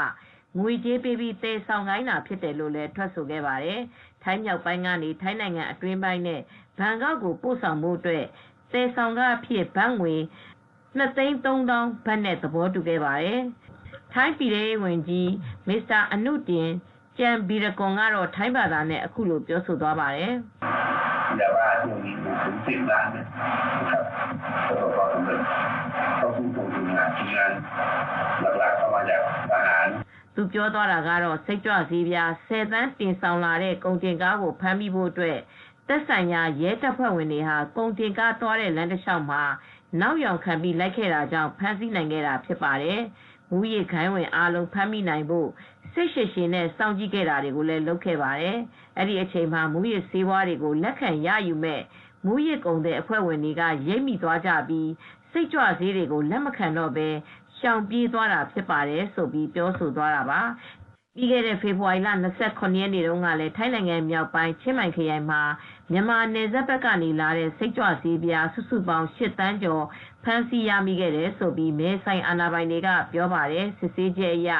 ငွေကြေးပေးပြီးတည်ဆောင်ခိုင်းတာ ဖြစ်တယ်လို့လည်း ထွက်ဆိုခဲ့ပါတယ်။ထိုင်းမြောက်ပိုင်းကနေ ထိုင်းနိုင်ငံအတွင်းပိုင်းနဲ့ ဘန်ကောက်ကို ပို့ဆောင်ဖို့အတွက်တည်ဆောင်ကအဖြစ် ဘတ်ငွေ2သိန်း3000ဘတ်နဲ့ သဘောတူခဲ့ပါတယ်။ထိုင်းပြည်ထောင်ဝင်ကြီးမစ္စတာအနုတင်ကျန်ဘီရကွန်ကတော့ ထိုင်းဘာသာနဲ့ အခုလို ပြောဆိုသွားပါတယ် ยาบ้าช่วงนี้อยู่ถึงสิบล้านเนี่ยนะครับประสบความสำเร็จเข้าสู่กลุ่มทุนงานทีมงานหลักๆเข้ามาจากทหาร သူပြောသွားတာကတော့စိတ်ကြွစည်းပြား10သန်းတင်ဆောင်လာတဲ့ကုန်တင်ကားကိုဖမ်းမိဖို့အတွက်သက်ဆိုင်ရာရဲတပ်ဖွဲ့ဝင်တွေဟာကုန်တင်ကားသွားတဲ့လမ်းတစ်လျှောက်မှာနောက်ယောင်ခံပြီးလိုက်ခဲ့တာကြောင့်ဖမ်းဆီးနိုင်ခဲ့တာဖြစ်ပါတယ်။မူရည်ခိုင်းဝင်အားလုံးဖမ်းမိနိုင်ဖို့ စိတ်ရှည်ရှည်နဲ့စောင့်ကြည့်ခဲ့တာတွေကိုလည်းလုပ်ခဲ့ပါတယ်။အဲ့ဒီအချိန်မှာမူရည်စေးဝါးတွေကိုလက်ခံရယူမဲ့မူရည်ကုန်တဲ့အဖွဲ့ဝင်တွေကရိပ်မိသွားကြပြီးစိတ်ကြွစည်းတွေကိုလက်မခံတော့ဘဲရှောင်ပြေးသွားတာဖြစ်ပါတယ်ဆိုပြီးပြောဆိုသွားတာပါပြီးခဲ့တဲ့ဖေဖော်ဝါရီလ29ရက်နေ့တုန်းကလည်းထိုင်းနိုင်ငံမြောက်ပိုင်းချင်းမိုင်ခရိုင်မှာမြန်မာနယ်စပ်ဘက်ကနေလာတဲ့စိတ်ကြွဆေးပြားစုစုပေါင်း8တန်းကျော်ဖမ်းဆီးရမိခဲ့တယ်ဆိုပြီးမဲဆိုင်အာဏာပိုင်တွေကပြောပါတယ်စစ်ဆေးချက်အရ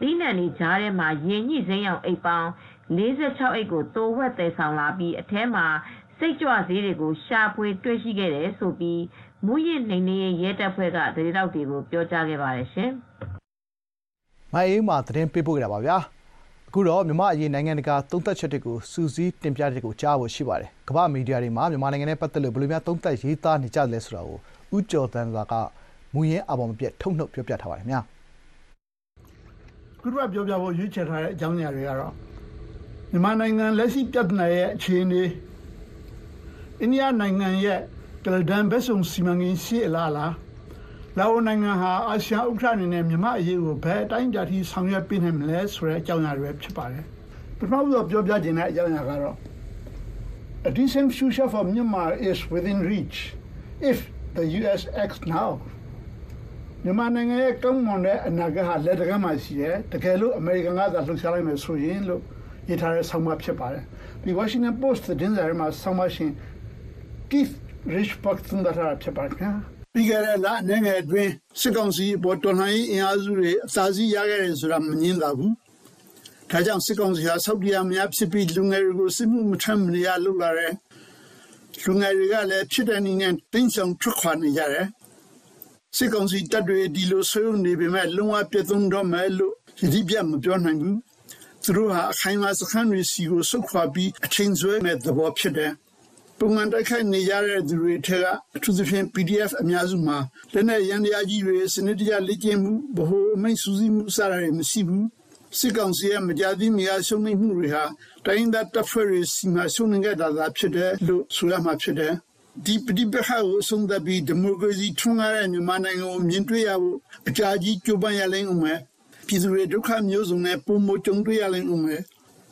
သီးနှံတွေကြားထဲမှာရင်ညှိစိမ်းအောင်အိတ်ပေါင်း46အိတ်ကိုတိုးဝက်တည်ဆောင်လာပြီးအထဲမှာစိတ်ကြွဆေးတွေကိုရှာဖွေတွေ့ရှိခဲ့တယ်ဆိုပြီးမူရစ်နှိမ်နင်းရေးရဲတပ်ဖွဲ့ကသတင်းတောက်တွေကိုပြောကြားခဲ့ပါတယ်ရှင်။မအေးမာသတင်းပေးပို့ခဲ့တာပါဗျာအခုတော့မြန်မာအရေးနိုင်ငံတကာသုံးသပ်ချက်တွေကိုစူးစီးတင်ပြတဲ့ကိုကြားဖို့ရှိပါတယ်ကမ္ဘာမီဒီယာတွေမှာမြန်မာနိုင်ငံနဲ့ပတ်သက်လို့ဘယ်လိုများသုံးသပ်ရေးသားနေကြလဲဆိုတာကိုဥကျော်တန်းစွာကမူရင်းအပေါ်မပြတ်ထုတ်နှုတ်ပြောပြထားပါတယ်ခင်ဗျာ ခုတော့ပြောပြဖို့ရွေးချယ်ထားတဲ့အကြောင်းအရာတွေကတော့မြန်မာနိုင်ငံလက်ရှိပြဿနာရဲ့အခြေအနေအိန္ဒိယနိုင်ငံရဲ့ကလဒန်ဘက်ဆုံစီမံကိန်းရှိအလားလားလာအိုနိုင်ငံဟာအာဆီယံဥက္ကဋ္ဌအနေနဲ့မြန်မာအရေးကိုဘယ်အတိုင်းအတာထိဆောင်ရွက်ပေးနိုင်မလဲဆိုတဲ့အကြောင်းအရာတွေပဲဖြစ်ပါတယ်ပထမဆုံးပြောပြခြင်းတဲ့အကြောင်းအရာကတော့ A decent future for Myanmar is within reach if the US acts now မြန်မာနိုင်ငံရဲ့ကောင်းမွန်တဲ့အနာဂတ်ဟာလက်တကမ်းမှာရှိတယ်တကယ်လို့အမေရိကန်ကသာလှုပ်ရှားလိုက်မယ်ဆိုရင်လို့ရေးထားတဲ့ဆောင်းပါးဖြစ်ပါတယ်ဒီ Washington Post သတင်းစာထဲမှာဆောင်းပါးရှင် Keith Richbox သုံးသပ်ထားတာဖြစ်ပါတယ်ခင်ဗျာပြီးခဲ့တဲ့လအနေငယ်အတွင်းစစ်ကောင်စီအပေါ်တော်လှန်ရေးအင်အားစုတွေအသာစီးရခဲ့တယ်ဆိုတာမငင်းသာဘူးဒါကြောင့်စစ်ကောင်စီဟာဆောက်တီယာများဖြစ်ပြီးလူငယ်တွေကိုစစ်မှုမထမ်းမနေရလုပ်လာတယ်လူငယ်တွေကလည်းဖြစ်တဲ့နည်းနဲ့တင်းဆောင်ထွက်ခွာနေကြတယ် စစ်ကောင်စီတပ်တွေဒီလိုဆွေးနွေးနေပေမဲ့လုံဝပြတ်သုံးတော့မယ်လို့ယတိပြတ်မပြောနိုင်ဘူးသူတို့ဟာအခိုင်အမာစခန်းတွေစီကိုဆုတ်ခွာပြီးအချိန်ဆွဲမဲ့သဘောဖြစ်တယ်ပုံမှန်တိုက်ခိုက်နေကြတဲ့သူတွေထက်ကအထူးသဖြင့် PDF အများစုမှာလက်နက်ရန်တရားကြီးတွေစနစ်တကျလေ့ကျင့်မှုဗဟိုအမိန့်စူးစီးမှုစတာတွေမရှိဘူးစစ်ကောင်စီရဲ့မကြာသေးမီအားရှုံးနိမ့်မှုတွေဟာတိုင်းဒေသတပ်ဖွဲ့တွေစီမံရှုံးနိမ့်ခဲ့တာသာဖြစ်တယ်လို့ဆိုရမှာဖြစ်တယ် ဒီပဋိပက္ခကိုအဆုံးသတ်ပြီးဒီမိုကရေစီထွန်းကားတဲ့မြန်မာနိုင်ငံကိုမြင်တွေ့ရဖို့အကြာကြီးကြိုးပမ်းရလိမ့်ဦးမယ်ပြည်သူတွေဒုက္ခမျိုးစုံနဲ့ပုံမကြုံတွေ့ရလိမ့်ဦးမယ်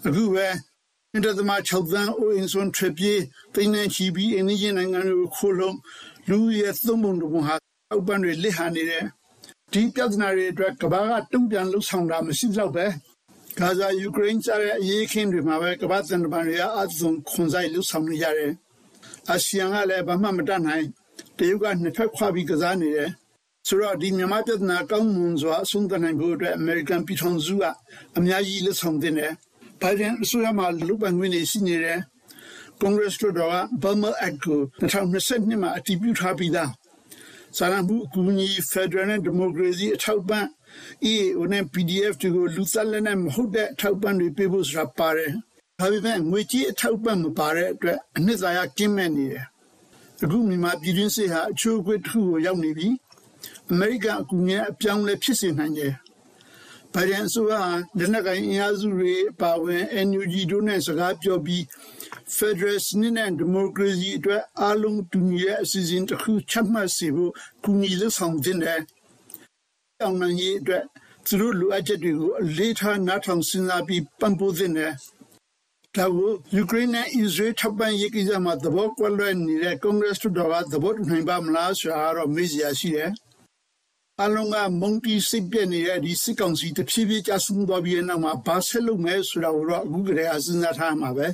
အခုပဲအင်တာသမ6သန်းအိုအင်ဆွန်ထရပြေးတိန်းနေချီပြီးအင်းကြီးနိုင်ငံကိုခိုးလုံးလူရဲ့သုံးပုံတစ်ပုံဟာအောက်ပန်းတွေလစ်ဟာနေတယ်ဒီပြဿနာတွေအတွက်ကမ္ဘာကတုံ့ပြန်လှုပ်ဆောင်တာမရှိတော့ပဲဂါဇာယူကရိန်းစတဲ့အရေးခင်းတွေမှာပဲကမ္ဘာသံတမန်တွေကအသွင်ခွန်ဆိုင်လှုပ်ဆောင်နေကြတယ် အာဆီယံကလည်းဘာမှမတတ်နိုင်တရုတ်ကနှစ်ဖက်ခွာပြီးကစားနေတယ်ဆိုတော့ဒီမြန်မာပြဿနာကောင်းမွန်စွာအဆုံးသတ်နိုင်ဖို့အတွက်အမေရိကန်ပြည်ထောင်စုကအများကြီးလှုပ်ဆောင်တင်တယ်ဘိုင်ဒန်အစိုးရမှလူပန်ခွင့်နေရှိနေတယ်ကွန်ဂရက်လွှတ်တော်က Burma Act ကို2022မှာအတည်ပြုထားပြီးသားစာရမှုအကူအညီ Federal နဲ့ Democracy အထောက်ပံ့ EAO နဲ့ PDF တွေကိုလူသက်လက်နဲ့မဟုတ်တဲ့အထောက်ပံ့တွေပေးဖို့ဆိုတာပါတယ် ဒါပေမဲ့ငွေကြေးအထောက်ပံ့မပါတဲ့အတွက်အနှစ်သာရကင်းမဲ့နေတယ်အခုမြန်မာပြည်တွင်းစစ်ဟာအချိုးအကွေ့တစ်ခုကိုရောက်နေပြီအမေရိကန်အကူအညီအပြောင်းလဲဖြစ်စေနိုင်တယ်ဘိုင်ဒန်အစိုးရဟာလက်နက်ကိုင်အင်အားစုတွေပါဝင် NUG တို့နဲ့စကားပြောပြီး Federal စနစ်နဲ့ဒီမိုကရေစီအတွက်အားလုံးတူညီတဲ့အစီအစဉ်တစ်ခုချမှတ်စေဖို့ကူညီလုပ်ဆောင်ခြင်းနဲ့တောင်းနိုင်ရေးအတွက်သူတို့လိုအပ်ချက်တွေကိုအလေးထားနားထောင်စဉ်းစားပြီးပံ့ပိုးသင့်တယ် ဒါကိုယူကရိန်းနဲ့အစ္စရေးထောက်ပံ့ရေးကိစ္စမှာသဘောကွက်လွဲနေတဲ့ကွန်ဂရက်လွှတ်တော်ကသဘောတူနိုင်ပါမလားဆိုတာတော့မေးစရာရှိတယ်အလုံးကမုန်တီစိတ်ပြည့်နေတဲ့ဒီစစ်ကောင်စီတဖြည်းဖြည်းကျဆင်းသွားပြီးတဲ့နောက်မှာဘာဆက်လုပ်မယ်ဆိုတာကိုတော့အခုကတည်းကစဉ်းစားထားမှာပဲ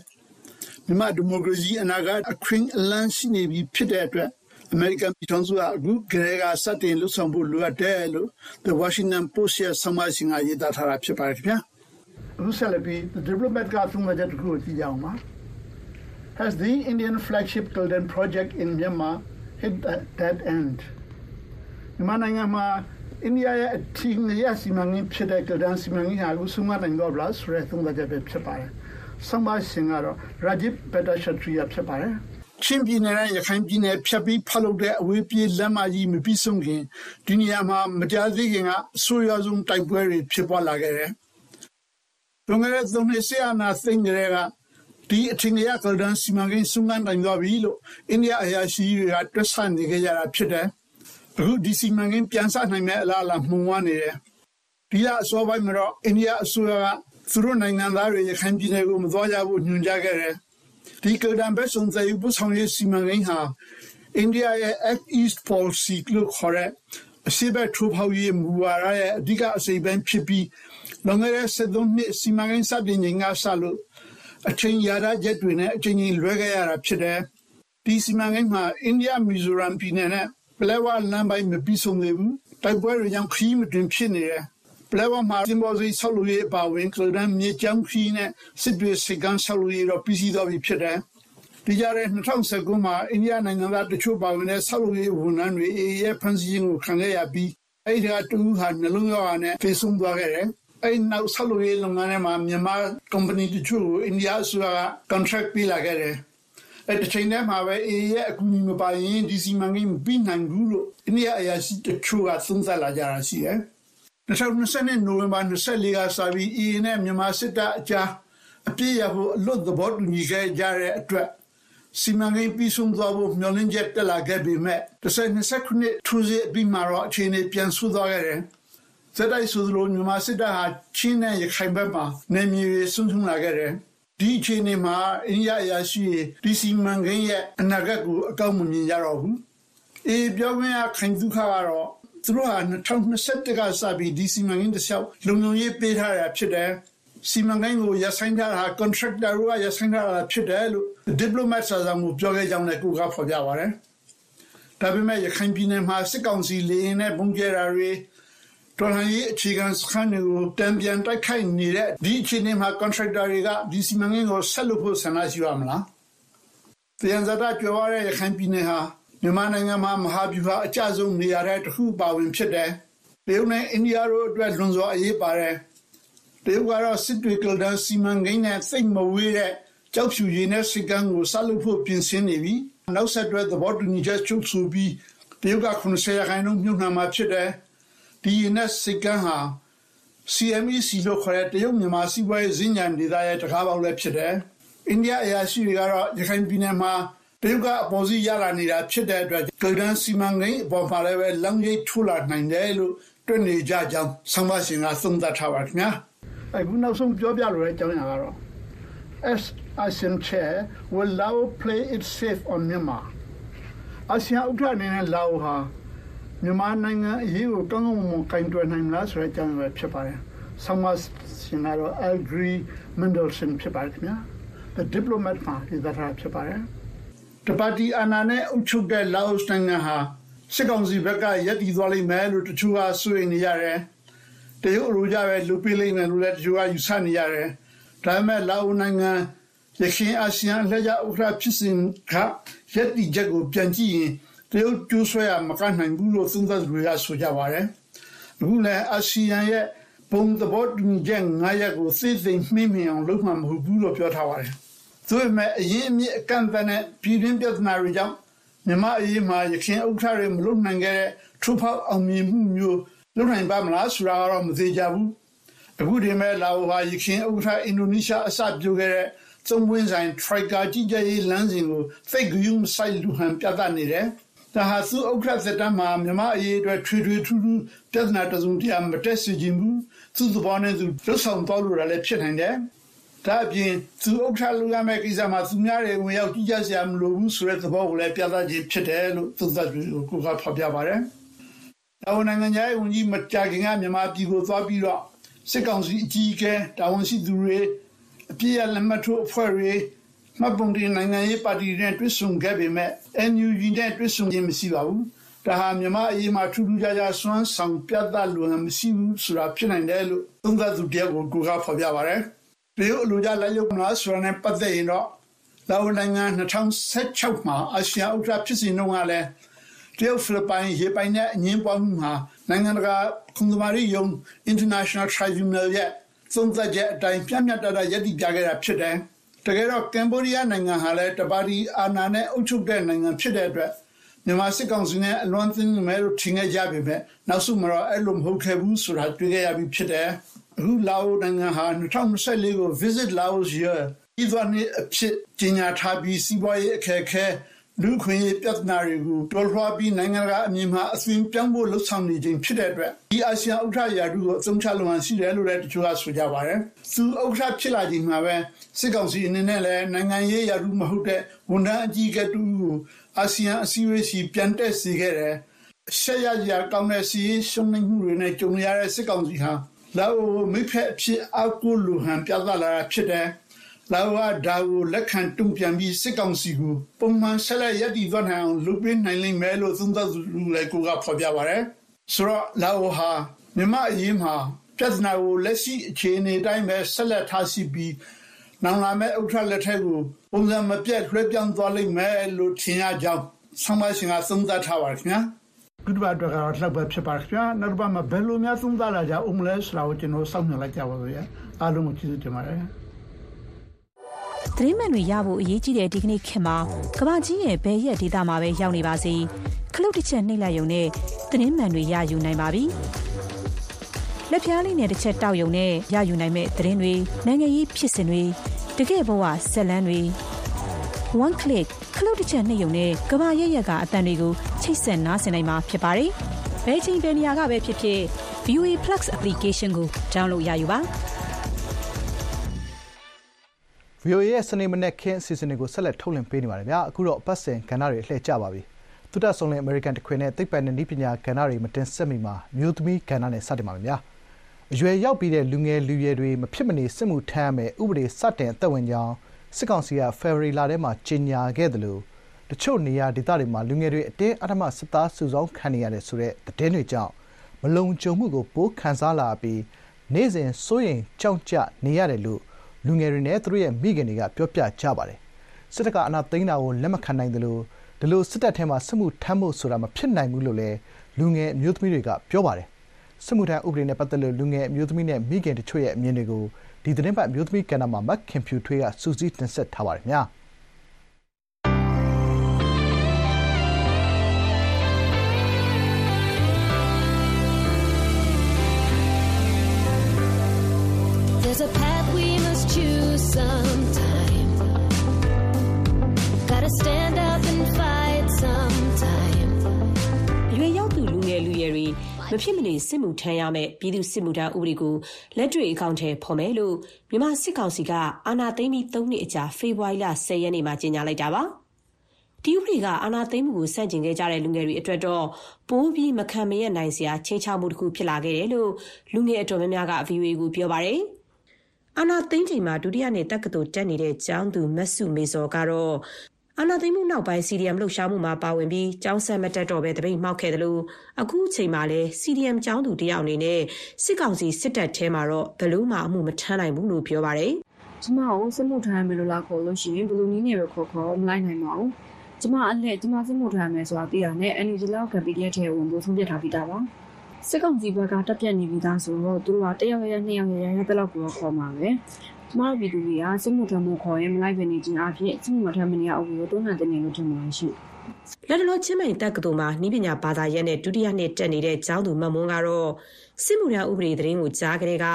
မြန်မာဒီမိုကရေစီအနာဂတ်အခရင်အလန်းရှိနေပြီဖြစ်တဲ့အတွက်အမေရိကန်ပြည်ထောင်စုကအခုကတည်းကစတင်လှုပ်ဆောင်ဖို့လိုအပ်တယ်လို့ The Washington Post ရဲ့ဆောင်းပါးရှင်ကရေးသားထားတာဖြစ်ပါတယ်ခင်ဗျာ အခုဆက်လက်ပြီး The Diplomat ကသုံးတဲ့တစ်ခုကိုကြည့်ကြအောင်ပါ Has the Indian flagship Golden Project in Myanmar hit that dead end မြန်မာနိုင်ငံမှာအိန္ဒိယရဲ့အထင်ရစီမံကိန်းဖြစ်တဲ့ကဒန်စီမံကိန်းဟာအခုဆုံးမနိုင်တော့ဗလားဆိုတဲ့သုံးသပ်ချက်ပဲဖြစ်ပါတယ်။ဆောင်းပါးရှင်ကတော့ Rajiv Bhattacharya ဖြစ်ပါတယ်။ချင်းပြည်နယ်နဲ့ရခိုင်ပြည်နယ်ဖြတ်ပြီးဖတ်လုပ်တဲ့အဝေးပြေးလမ်းမကြီးမပြီးဆုံးခင်ဒီနေရာမှာမကြားသေးခင်ကအဆိုးရွားဆုံးတိုက်ပွဲတွေဖြစ်ပွားလာခဲ့တယ်။ လွန်ခဲ့တဲ့သုံးနှစ်ဆရာနာသိန်းတွေကဒီအထင်ရကဒန်စီမံကိန်းဆုံးမနိုင်တော့ပြီလို့အိန္ဒိယအရာရှိတွေကတွက်ဆနေကြရတာဖြစ်တယ်။အခုဒီစီမံကိန်းပြန်ဆနိုင်မဲ့အလားအလာမှုံဝနေတယ်။ဒီလအစောပိုင်းမှာတော့အိန္ဒိယအစိုးရကသူတို့နိုင်ငံသားတွေရခိုင်ပြည်နယ်ကိုမသွားကြဘူးညွှန်ကြားခဲ့တယ်။ဒီကဒံဘက်ဆုံးတဲ့ဥပဆောင်ရေးစီမံကိန်းဟာအိန္ဒိယရဲ့ Act East Policy လို့ခေါ်တဲ့အစီအပဲထိုးဖောက်ရေးမူဝါဒရဲ့အဓိကအစိပ်ပိုင်းဖြစ်ပြီး လွန်ခဲ့တဲ့73နှစ်စီမံကိန်းစတင်ချိန်ကစလို့အချိန်ရရချက်တွေနဲ့အချိန်ကြီးလွဲခဲ့ရတာဖြစ်တယ်။ဒီစီမံကိန်းမှာအိန္ဒိယမီဇိုရမ်ပြည်နယ်နဲ့ပလဲဝလမ်းပိုင်းမပြီးဆုံးသေးဘူးတိုက်ပွဲတွေကြောင့်ခရီးမတွင်ဖြစ်နေတယ်ပလဲဝမှာစင်ဘော်စီဆောက်လုပ်ရေးအပါဝင်ကလဒန်မြေကြောင်းခရီးနဲ့စစ်တွေစိတ်ကန်းဆောက်လုပ်ရေးတော့ပြီးစီးသွားပြီဖြစ်တယ်ဒီကြတဲ့2019မှာအိန္ဒိယနိုင်ငံသားတချို့ပါဝင်တဲ့ဆောက်လုပ်ရေးဝန်ထမ်းတွေအေးရဲ့ဖန်စီရင်ကိုခံခဲ့ရပြီးအဲ့ဒီကတူဟာနှလုံးရောဂါနဲ့ဖေဆုံးသွားခဲ့တယ် အဲ့နောက်ဆောက်လုပ်ရေးလုပ်ငန်းထဲမှာမြန်မာကုမ္ပဏီတချို့ကိုအိန္ဒိယအစိုးရက contract ပေးလာခဲ့တယ်အဲ့ဒီချိန်ထဲမှာပဲအေးရဲ့အကူအညီမပါရင်ဒီစီမံကိန်းမပြီးနိုင်ဘူးလို့အိန္ဒိယအရာရှိတချို့ကသုံးသပ်လာကြတာရှိတယ်။2020နိုဝင်ဘာ24ကစပြီးအေးနဲ့မြန်မာစစ်တပ်အကြားအပြည့်ရဖို့အလွတ်သဘောတူညီခဲ့ကြတဲ့အတွက်စီမံကိန်းပြီးဆုံးသွားဖို့မျှော်လင့်ချက်တက်လာခဲ့ပေမဲ့2020ခုနှစ်ထူးစစ်ပြီးမှတော့အခြေအနေပြန်ဆူသွားခဲ့တယ်။ စက်တိုက်ဆိုသလိုမြန်မာစစ်တပ်ဟာချင်းနဲ့ရခိုင်ဘက်မှာနေမြေဆွန့်ဆုတ်လာခဲ့တယ်။ဒီအခြေအနေမှာအိန္ဒိယအရာရှိဒီစီမံကိန်းရဲ့အနာဂတ်ကိုအကောက်မမြင်ကြတော့ဘူးအေးပြောခွင့်ရခိုင်ဒုက္ခကတော့သူတို့ဟာ2021ကစပြီးဒီစီမံကိန်းတစ်လျှောက်လုံလုံရေးပေးထားရဖြစ်တယ်စီမံကိန်းကိုရဆိုင်ထားတာ contractor ကရဆိုင်ထားတာဖြစ်တယ်လို့ diplomat စာဆောင်ကိုပြောခဲ့ကြောင်းလည်းကိုကဖော်ပြပါတယ်ဒါပေမဲ့ရခိုင်ပြည်နယ်မှာစစ်ကောင်စီလေရင်နဲ့ဘုံကျဲတာတွေ တော်လှန်ရေးအခြေခံစခန်းတွေကိုတံပြန်တိုက်ခိုက်နေတဲ့ဒီအခြေအနေမှာ contractor တွေကဒီစီမံကိန်းကိုဆက်လုပ်ဖို့ဆန္ဒရှိရမလား။တရားစတာပြောရတဲ့ရခိုင်ပြည်နယ်ဟာမြန်မာနိုင်ငံမှာမဟာဗျူဟာအကျဆုံးနေရာတဲ့တစ်ခုပါဝင်ဖြစ်တယ်။တရုတ်နဲ့အိန္ဒိယတို့အတွက်လွန်စွာအရေးပါတယ်။တရုတ်ကတော့စစ်တွေကလဒန်စီမံကိန်းနဲ့စိတ်မဝေးတဲ့ကျောက်ဖြူရေနက်ဆိပ်ကမ်းကိုဆက်လုပ်ဖို့ပြင်ဆင်နေပြီနောက်ဆက်တွဲသဘောတူညီချက်ချုပ်ဆိုပြီးတရုတ်က90ရာခိုင်နှုန်းမြုပ်နှံမှာဖြစ်တယ် ဒီရေနက်ဆိပ်ကမ်းဟာ CMEC လို့ခေါ်တဲ့ တရုတ်မြန်မာစီးပွားရေးဈဉ္ဉံဒေသရဲ့တကားပေါက်လည်းဖြစ်တယ်အိန္ဒိယအရာရှိတွေကတော့ရခိုင်ပြည်နယ်မှာတရုတ်ကအပေါ်စီးရလာနေတာဖြစ်တဲ့အတွက်ဂိုဒန်စီမံကိန်းအပေါ်မှာလည်းပဲလောင်ရိပ်ထိုးလာနိုင်တယ်လို့တွေ့နေကြကြောင်းဆောင်းပါရှင်ကသုံးသပ်ထားပါခင်ဗျာအခုနောက်ဆုံးပြောပြလိုတဲ့အကြောင်းအရာကတော့ as ASEAN chair will Lao play it safe on Myanmar အာဆီယံဥက္ကဋ္ဌအနေနဲ့လာအိုဟာ မြန်မာနိုင်ငံအရေးကိုကောင်းကောင်းမွန်မွန်ကင်တွယ်နိုင်မလားဆိုတဲ့အကြောင်းပဲဖြစ်ပါတယ်ဆောင်းပါရှင်ကတော့ Algri Mendelson ဖြစ်ပါတယ်ခင်ဗျာ The Diplomat မှာဒီသထားဖြစ်ပါတယ်တပါတီအာဏာနဲ့အုပ်ချုပ်တဲ့လာအိုနိုင်ငံဟာစစ်ကောင်စီဘက်ကရက်တည်သွားလိမ့်မယ်လို့တချို့ကဆိုရင်နေရတယ်တရုတ်လိုကြပဲလူပေးလိမ့်မယ်လို့လည်းတချို့ကယူဆနေရတယ်ဒါပေမဲ့လာအိုနိုင်ငံရခိုင်အာဆီယံလက်ရဥက္ကဋ္ဌဖြစ်စဉ်ကရက်တည်ချက်ကိုပြန်ကြည့်ရင် တရုတ်ကျိုးဆွဲရမကနိုင်ဘူးလို့သုံးသပ်သူတွေကဆိုကြပါတယ်အခုလည်းအာဆီယံရဲ့ဘုံသဘောတူညီချက်9ရပ်ကိုသိသိမှင်းမြင်အောင်လုပ်မှမဟုတ်ဘူးလို့ပြောထားပါတယ်သူ့မဲ့အရင်အမြစ်အကန့်အသတ်နဲ့ပြည်တွင်းပြဿနာတွေကြောင့်မြန်မာအရေးမှာရခိုင်ဥက္ကဋ္ဌတွေမလုပ်နိုင်ခဲ့တဲ့ထူဖောက်အောင်မြင်မှုမျိုးလုပ်နိုင်ပါမလားဆိုတာကတော့မသိကြဘူးအခုဒီမဲ့လာအိုဟာရခိုင်ဥက္ကဋ္ဌအင်ဒိုနီးရှားအစပြုခဲ့တဲ့သုံးပွင့်ဆိုင် Trika ကြီးကြရေးလမ်းစဉ်ကို fake news site လူဟန်ပြသနေတယ် ဒါဟာသူဥက္ကဋ္ဌသက်တမ်းမှာမြမအရေးအတွက်ထွေထွေထူးထူးပြဿနာတစုံတရာမတက်စီခြင်းဘူးသူသဘောနဲ့သူလွတ်ဆောင်တော်လို့လည်းဖြစ်နိုင်တယ်ဒါအပြင်သူဥက္ကဋ္ဌလူရမယ့်ကိစ္စမှာသူများတွေဝင်ရောက်ကြည့်ကြစရာမလိုဘူးဆိုတဲ့သဘောကိုလည်းပြသခြင်းဖြစ်တယ်လို့သူသတ်ပြီးကိုကဖော်ပြပါတယ်။တာဝန်နိုင်ငံရဲ့ဝန်ကြီးမကြာခင်ကမြန်မာပြည်ကိုသွားပြီးတော့စစ်ကောင်စီအကြီးအကဲတာဝန်ရှိသူတွေအပြည့်အလက်မှတ်ထိုးအဖွဲ့တွေ မှတ်ပုံတင်နိုင်ငံရေးပါတီတွေနဲ့တွဲဆုံခဲ့ပေမဲ့ NUG နဲ့တွဲဆုံခြင်းမရှိပါဘူး။ဒါဟာမြန်မာအရေးမှာထူးထူးခြားခြားစွမ်းဆောင်ပြသလို့မရှိဘူးဆိုတာဖြစ်နိုင်တယ်လို့သုံးသပ်သူတယောက်ကိုကိုကဖော်ပြပါတယ်။တရုတ်အလိုကြလက်ရုပ်မလားဆိုတာနဲ့ပတ်သက်ရင်တော့လာအိုနိုင်ငံ2016မှာအာဆီယံဥက္ကဋ္ဌဖြစ်စဉ်တုန်းကလည်းတရုတ်ဖိလစ်ပိုင်ရေပိုင်နဲ့အငင်းပွားမှုမှာနိုင်ငံတကာခုံသမားရုံး International Tribunal ရဲ့သုံးသက်ချက်အတိုင်းပြမျှတတရည်တည်ပြခဲ့တာဖြစ်တယ်။ တကယ်တော့ကမ်ဘောဒီးယားနိုင်ငံဟာလည်းတပါတီအာဏာနဲ့အုပ်ချုပ်တဲ့နိုင်ငံဖြစ်တဲ့အတွက်မြန်မာစစ်ကောင်စီနဲ့အလွန်သင်းမယ်လို့ထင်ခဲ့ကြပေမဲ့နောက်ဆုံးမှာတော့အဲ့လိုမဟုတ်ခဲ့ဘူးဆိုတာတွေ့ခဲ့ရပြီးဖြစ်တယ်။အခုလာအိုနိုင်ငံဟာ2024ကို Visit Laos Year ဤသွနှစ်အဖြစ်ကြီးညာထားပြီးစီးပွားရေးအခက်အခဲလူခွင့်ရေးပြဿနာတွေကိုတော်လှန်ပြီးနိုင်ငံကအမြင်မှာအသွင်ပြောင်းဖို့လှုံ့ဆော်နေခြင်းဖြစ်တဲ့အတွက်ဒီအာဆီယံဥက္ကဋ္ဌရာထူးကိုအသုံးချလိုဟန်ရှိတယ်လို့လည်းတချို့ကဆိုကြပါတယ်။သူဥက္ကဋ္ဌဖြစ်လာခြင်းမှာပဲစစ်ကောင်စီအနေနဲ့လည်းနိုင်ငံရေးရာထူးမဟုတ်တဲ့ဝန်ထမ်းအကြီးအကဲတူကိုအာဆီယံအစည်းအဝေးစီပြန်တက်စေခဲ့တယ်။ရှက်ရရကောင်းတဲ့စီးရှုံးနေမှုတွေနဲ့ကြုံရတဲ့စစ်ကောင်စီဟာလာအိုမိဖက်အဖြစ်အကူလူဟန်ပြသလာတာဖြစ်တယ်။လာဝါဒါကိုလက်ခံတုံ့ပြန်ပြီးစစ်ကောင်စီကိုပုံမှန်ဆက်လက်ရည်တည်သွားနိုင်အောင်လုပ်ပေးနိုင်လိမ့်မယ်လို့သုံးသပ်သူလည်းကိုကဖော်ပြပါရယ်ဆိုတော့လာဝဟာမြမအရေးမှာပြဿနာကိုလက်ရှိအခြေအနေတိုင်းပဲဆက်လက်ထားရှိပြီး နောင်လာမဲ့ဥက္ကဋ္ဌလက်ထက်ကိုပုံစံမပြတ်လွှဲပြောင်းသွားလိမ့်မယ်လို့ထင်ရကြောင်းဆောင်းပါရှင်ကသုံးသပ်ထားပါခင်ဗျာဒီဘက်တော့ကတော့လှပ်ပဲဖြစ်ပါခင်ဗျာနောက်တစ်ပတ်မှာဘယ်လိုများသုံးသပ်လာကြအောင်မလဲဆိုတာကိုကျွန်တော်စောင့်မျှော်လိုက်ကြပါလို့ရအားလုံးကိုကျေးဇူးတင်ပါတယ်သတင်းမှန်တွေရဖို့အရေးကြီးတဲ့ဒီကနေ့ခေတ်မှာကမ္ဘာကြီးရဲ့ဘယ်ရက်ဒေသမှာပဲရောက်နေပါစေခလုတ်တစ်ချက်နှိပ်လိုက်ရုံနဲ့သတင်းမှန်တွေရယူနိုင်ပါပြီ လက်ပြားလေးနဲ့တစ်ချက်တောက်ရုံနဲ့ရယူနိုင်မဲ့သတင်းတွေနိုင်ငံရေးဖြစ်စဉ်တွေတကယ့်ဘဝဆက်လန်းတွေ one click ခလုတ်တစ်ချက်နှိပ်ရုံနဲ့ကမ္ဘာရက်ရက်ကအတန်တွေကိုချိတ်ဆက်နားဆင်နိုင်မှာဖြစ်ပါတယ်ဘယ်ချိန်ဘယ်နေရာကပဲဖြစ်ဖြစ် VOA Plus application ကို download ရယူပါ VOA ရဲ့စနေမနေ့ခင်းအစီအစဉ်တွေကိုဆက်လက်ထုတ်လွှင့်ပေးနေပါတယ်ဗျာအခုတော့ပတ်စင်ကဏ္ဍတွေလှည့်ကြပါပြီသုတဆုံလင် American တခွင်နဲ့သိပ္ပံနဲ့နည်းပညာကဏ္ဍတွေမတင်ဆက်မီမှာမြို့သမီးကဏ္ဍနဲ့စတင်ပါမယ်ဗျာ အရွယ်ရောက်ပြီးတဲ့လူငယ်လူရွယ်တွေမဖြစ်မနေစစ်မှုထမ်းရမယ်ဥပဒေစတင်အသက်ဝင်ကြောင်းစစ်ကောင်စီကဖေဖော်ဝါရီလထဲမှာကြေညာခဲ့တယ်လို့တချို့နေရာဒေသတွေမှာလူငယ်တွေအတင်းအဓမ္မစစ်သားစုဆောင်းခံနေရတယ်ဆိုတဲ့သတင်းတွေကြောင့်မလုံခြုံမှုကိုပိုးခံစားလာပြီးနေ့စဉ်စိုးရိမ်ကြောက်ကြနေရတယ်လို့လူငယ်တွေနဲ့သူတို့ရဲ့မိခင်တွေကပြောပြကြပါတယ်စစ်တပ်ကအနာသိမ်းတာကိုလက်မခံနိုင်တယ်လို့ဒီလိုစစ်တပ်ထဲမှာစစ်မှုထမ်းဖို့ဆိုတာမဖြစ်နိုင်ဘူးလို့လည်းလူငယ်အမျိုးသမီးတွေကပြောပါတယ် စစ်မှုထမ်းဥပဒေနဲ့ပတ်သက်လို့လူငယ်အမျိုးသမီးနဲ့မိခင်တချို့ရဲ့အမြင်တွေကိုဒီသတင်းပတ်အမျိုးသမီးကဏ္ဍမှာမခင်ဖြူထွေးကစူးစီးတင်ဆက်ထားပါတယ်ခင်ဗျာ။ မဖြစ်မနေစစ်မှုထမ်းရမယ့်ပြည်သူစစ်မှုထမ်းဥပဒေကိုလက်တွေ့အကောင့်ထဲဖော်မယ်လို့မြန်မာစစ်ကောင်စီကအာဏာသိမ်းပြီး၃နှစ်အကြာဖေဖော်ဝါရီလ10ရက်နေ့မှာကြေညာလိုက်တာပါဒီဥပဒေကအာဏာသိမ်းမှုကိုစန့်ကျင်ခဲ့ကြတဲ့လူငယ်တွေအတွက်တော့ပိုးပြီးမခံမရနိုင်စရာချင်းချောက်မှုတစ်ခုဖြစ်လာခဲ့တယ်လို့လူငယ်အတော်များများက VOA ကိုပြောပါတယ်အာဏာသိမ်းချိန်မှာဒုတိယနှစ်တက္ကသိုလ်တက်နေတဲ့ကျောင်းသူမတ်စုမေစောကတော့ အာဏာသိမ်းမှုနောက်ပိုင်း CDM လှုပ်ရှားမှုမှာ ပါဝင်ပြီး ကျောင်းဆက်မတက်တော့ပဲတပိတ်မှောက်ခဲ့တယ်လို့အခုအချိန်မှာလည်း CDM ကျောင်းသူတယောက်အနေနဲ့ စစ်ကောင်စီ စစ်တပ်ထဲမှာတော့ ဘယ်လို့မှ အမှုမထမ်းနိုင်ဘူးလို့ ပြောပါတယ် ကျမကို စစ်မှုထမ်းမယ်လို့လာခေါ်လို့ရှိရင် ဘယ်လိုနည်းနဲ့ပဲခေါ်ခေါ် မလိုက်နိုင်ပါဘူး ကျမအလက်ကျမ စစ်မှုထမ်းမယ်ဆိုတာ သိရနဲ့ NUG လောက်က PDF ထဲဝင်ဖို့ ဆုံးဖြတ်ထားပြီးသားပါ စစ်ကောင်စီဘက်ကတက်ပြတ်နေပြီးသားဆိုတော့ သူတို့က တယောက်ရရနှစ်ယောက်ရရရတဲ့လောက်ကိုခေါ်မှာပဲ ကျမတို့ပြည်သူတွေကစစ်မှုထမ်းမှုခေါ်ရင်မလိုက်ပဲနေခြင်းအဖြစ်စစ်မှုမထမ်းမနေရအုပ်ကိုတွန်းလှန်တဲ့နေလို့ထင်ပါရှိလက်တလောချင်းမိုင်တက္ကသိုလ်မှာနှီးပညာဘာသာရပ်နဲ့ဒုတိယနှစ်တက်နေတဲ့ကျောင်းသူမတ်မွန်းကတော့စစ်မှုထမ်းဥပဒေသတင်းကိုကြားကလေးက